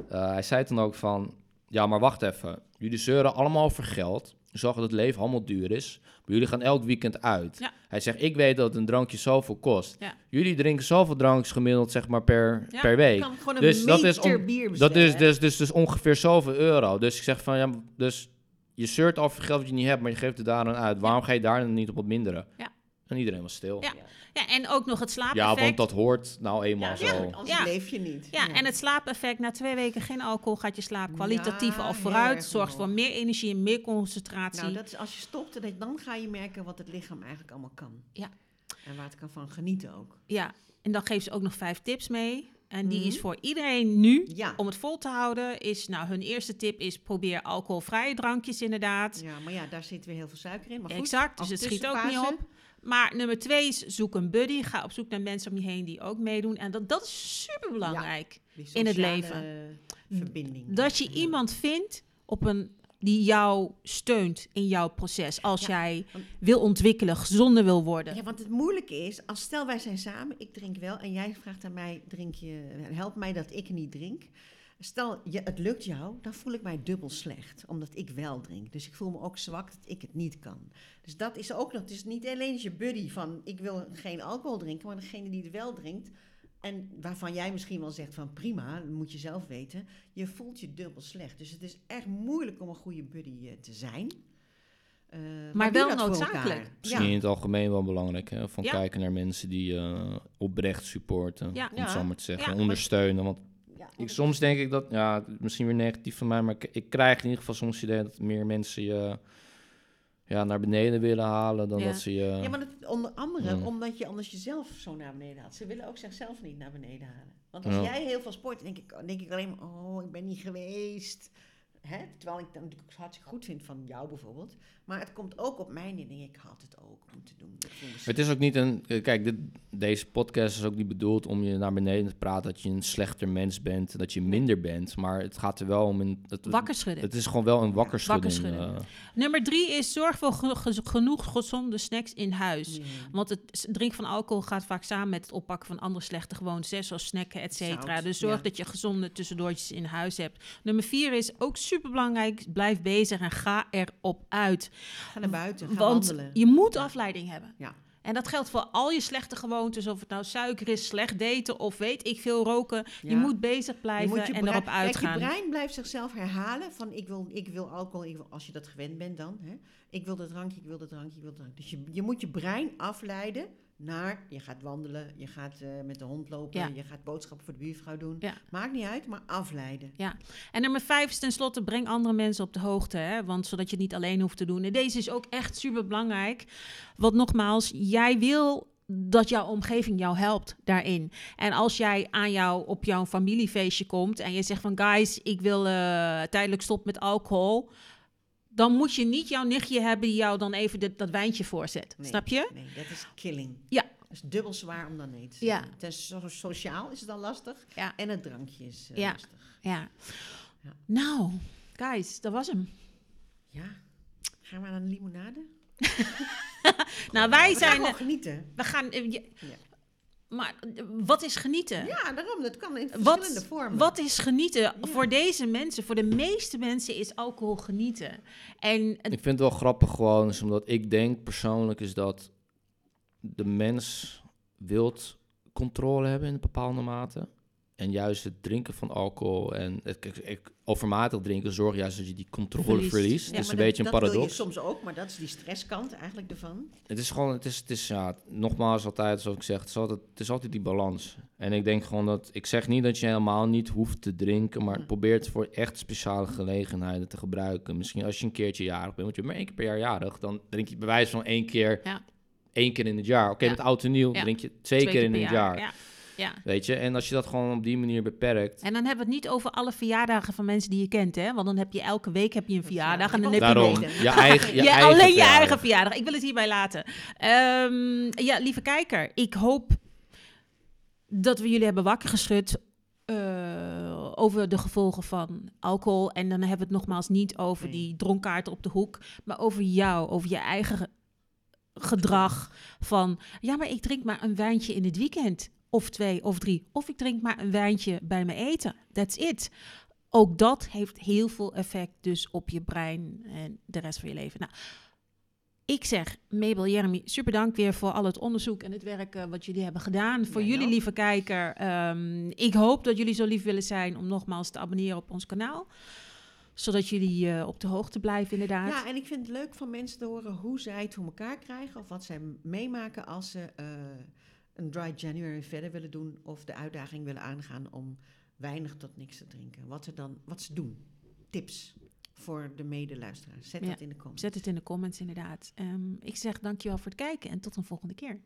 eh, hij zei toen ook van, ja maar wacht even. Jullie zeuren allemaal over geld. Zorgen dat het leven allemaal duur is. Maar jullie gaan elk weekend uit. Ja. Hij zegt, ik weet dat een drankje zoveel kost. Ja. Jullie drinken zoveel drankjes gemiddeld zeg maar per, Ja, per week. kan Dus dat is om- Dat is dus, dus, dus ongeveer zoveel euro. Dus ik zeg van, ja, dus je zeurt over geld wat je niet hebt, maar je geeft het daar aan uit. Waarom ga je daar dan niet op wat minderen? Ja. En iedereen was stil. Ja. Ja, Ja, en ook nog het slaapeffect. want dat hoort nou eenmaal Ja, zo. ja, anders Ja. leef je niet. Ja, en het slaapeffect. Na twee weken geen alcohol gaat je slaap kwalitatief Ja, al vooruit. Zorgt voor meer energie en meer concentratie. Nou, dat is als je stopt, dan- dan ga je merken wat het lichaam eigenlijk allemaal kan. Ja. En waar het kan van genieten ook. Ja, en dan geeft ze ook nog vijf tips mee. En die Mhm. is voor iedereen nu. Ja. Om het vol te houden is, nou, hun eerste tip is probeer alcoholvrije drankjes inderdaad. Ja, maar ja, daar zit weer heel veel suiker in. Maar goed, exact, dus het schiet ook niet op. Maar nummer twee is zoek een buddy. Ga op zoek naar mensen om je heen die ook meedoen. En dat, dat is super belangrijk. in het leven. verbinding. Dat je iemand vindt op een, die jou steunt in jouw proces. Als Ja, jij want- wil ontwikkelen, gezonder wil worden. Ja, want het moeilijke is, als stel wij zijn samen, ik drink wel en jij vraagt aan mij, drink je, help mij dat ik niet drink. Stel, je, het lukt jou, dan voel ik mij dubbel slecht, omdat ik wel drink. Dus ik voel me ook zwak dat ik het niet kan. Dus dat is ook nog, het is niet alleen je buddy van, ik wil geen alcohol drinken, maar degene die het wel drinkt, en waarvan jij misschien wel zegt van prima, dat moet je zelf weten, je voelt je dubbel slecht. Dus het is echt moeilijk om een goede buddy eh, te zijn. Eh, Maar wel noodzakelijk. Misschien in het algemeen wel belangrijk, hè? Van Ja. kijken naar mensen die eh, oprecht supporten, Ja. om het zo maar te zeggen. Ja. Ondersteunen, want ik, soms denk ik dat, ja, misschien weer negatief van mij, maar ik, ik krijg in ieder geval soms het idee dat meer mensen je ja, naar beneden willen halen dan Ja. dat ze je... Ja, maar dat, onder andere Ja. omdat je anders jezelf zo naar beneden haalt. Ze willen ook zichzelf niet naar beneden halen. Want als Ja. jij heel veel sport, denk ik, denk ik alleen maar, oh, ik ben niet geweest. Hè? Terwijl ik dan natuurlijk hartstikke goed vind van jou bijvoorbeeld. Maar het komt ook op mij neer. denk ik, had het ook moeten doen. Het is ook niet een. eh, Kijk, dit, deze podcast is ook niet bedoeld om je naar beneden te praten dat je een slechter mens bent, dat je minder bent. Maar het gaat er wel om een. Het, Wakker schudden. Het is gewoon wel een wakkerschudding. Wakkerschudding. eh. Nummer drie is zorg voor geno- ge- genoeg gezonde snacks in huis. Want het drinken van alcohol gaat vaak samen met het oppakken van andere slechte gewoontes, zoals snacken, et cetera. Dus zorg ja. dat je gezonde tussendoortjes in huis hebt. Nummer vier is ook super belangrijk, blijf bezig en ga erop uit. Ga naar buiten, ga Want wandelen. je moet afleiding hebben. Ja. En dat geldt voor al je slechte gewoontes, of het nou suiker is, slecht daten of weet ik veel roken. Je moet bezig blijven moet en erop uitgaan. Kijk, je brein blijft zichzelf herhalen van ik wil, ik wil alcohol, ik wil, als je dat gewend bent dan. Hè? Ik wil dat drankje, ik wil dat drankje, ik wil dat drankje. Dus je, je moet je brein afleiden naar, je gaat wandelen, je gaat eh, met de hond lopen, Ja. je gaat boodschappen voor de buurvrouw doen. Ja. Maakt niet uit, maar afleiden. En nummer vijf is tenslotte, breng andere mensen op de hoogte. Hè? Want zodat je het niet alleen hoeft te doen. En deze is ook echt super belangrijk. Want nogmaals, jij wil dat jouw omgeving jou helpt daarin. En als jij aan jou op jouw familiefeestje komt en je zegt van guys, ik wil eh, tijdelijk stoppen met alcohol. Dan moet je niet jouw nichtje hebben die jou dan even dit- dat wijntje voorzet. Nee. Snap je? Nee, dat is killing. Ja. Dat is dubbel zwaar om dan nee te Ja. zeggen. Ten so- sociaal is het dan lastig. Ja. En het drankje is eh, Ja. lastig. Ja. Ja. Nou, guys, dat was hem. Ja. Gaan we naar een limonade? Nou, wij We gaan zijn... gewoon genieten. We gaan... eh, je- Ja. Maar eh, wat is genieten? Ja, daarom. Dat kan in Wat, verschillende vormen. wat is genieten? Voor deze mensen, voor de meeste mensen is alcohol genieten. En het- Ik vind het wel grappig gewoon, is omdat ik denk persoonlijk is dat de mens wilt controle hebben in een bepaalde mate. En juist het drinken van alcohol en het, overmatig drinken zorgt juist dat je die controle Verliest. verliest. Ja, is een beetje dat, een dat wil je paradox. soms ook, maar dat is die stresskant eigenlijk ervan. Het is gewoon, het is, het is ja, nogmaals altijd, zoals ik zeg, het is, altijd, het is altijd die balans. En ik denk gewoon dat, ik zeg niet dat je helemaal niet hoeft te drinken, maar Hm. probeer het voor echt speciale gelegenheden te gebruiken. Misschien als je een keertje jarig bent, want je bent maar één keer per jaar jarig, dan drink je bij wijze van één keer, Ja. één keer in het jaar. Oké, Ja. met oud en nieuw drink je twee, keer in het jaar. Ja. Ja. Weet je, en als je dat gewoon op die manier beperkt, En dan hebben we het niet over alle verjaardagen van mensen die je kent, hè? Want dan heb je elke week heb je een verjaardag en dan heb je daarom, je eigen, je ja, eigen alleen je eigen verjaardag. Ik wil het hierbij laten. Ehm, ja, lieve kijker, ik hoop dat we jullie hebben wakker geschud eh, over de gevolgen van alcohol. En dan hebben we het nogmaals niet over Nee. die dronkaart op de hoek, maar over jou, over je eigen ge- gedrag. Van ja, maar ik drink maar een wijntje in het weekend. Of twee of drie. Of ik drink maar een wijntje bij mijn eten. That's it. Ook dat heeft heel veel effect dus op je brein en de rest van je leven. Nou, ik zeg, Mabel, Jeremy, super dank weer voor al het onderzoek en het werk eh, wat jullie hebben gedaan. Voor jullie, lieve kijker, ehm, ik hoop dat jullie zo lief willen zijn om nogmaals te abonneren op ons kanaal. Zodat jullie eh, op de hoogte blijven, inderdaad. Ja, en ik vind het leuk van mensen te horen hoe zij het voor elkaar krijgen. Of wat zij meemaken als ze eh, een dry January verder willen doen. Of de uitdaging willen aangaan om weinig tot niks te drinken. Wat ze dan wat ze doen. Tips voor de medeluisteraars. Zet Ja. dat in de comments. Zet het in de comments, inderdaad. Ehm, ik zeg dankjewel voor het kijken en tot een volgende keer.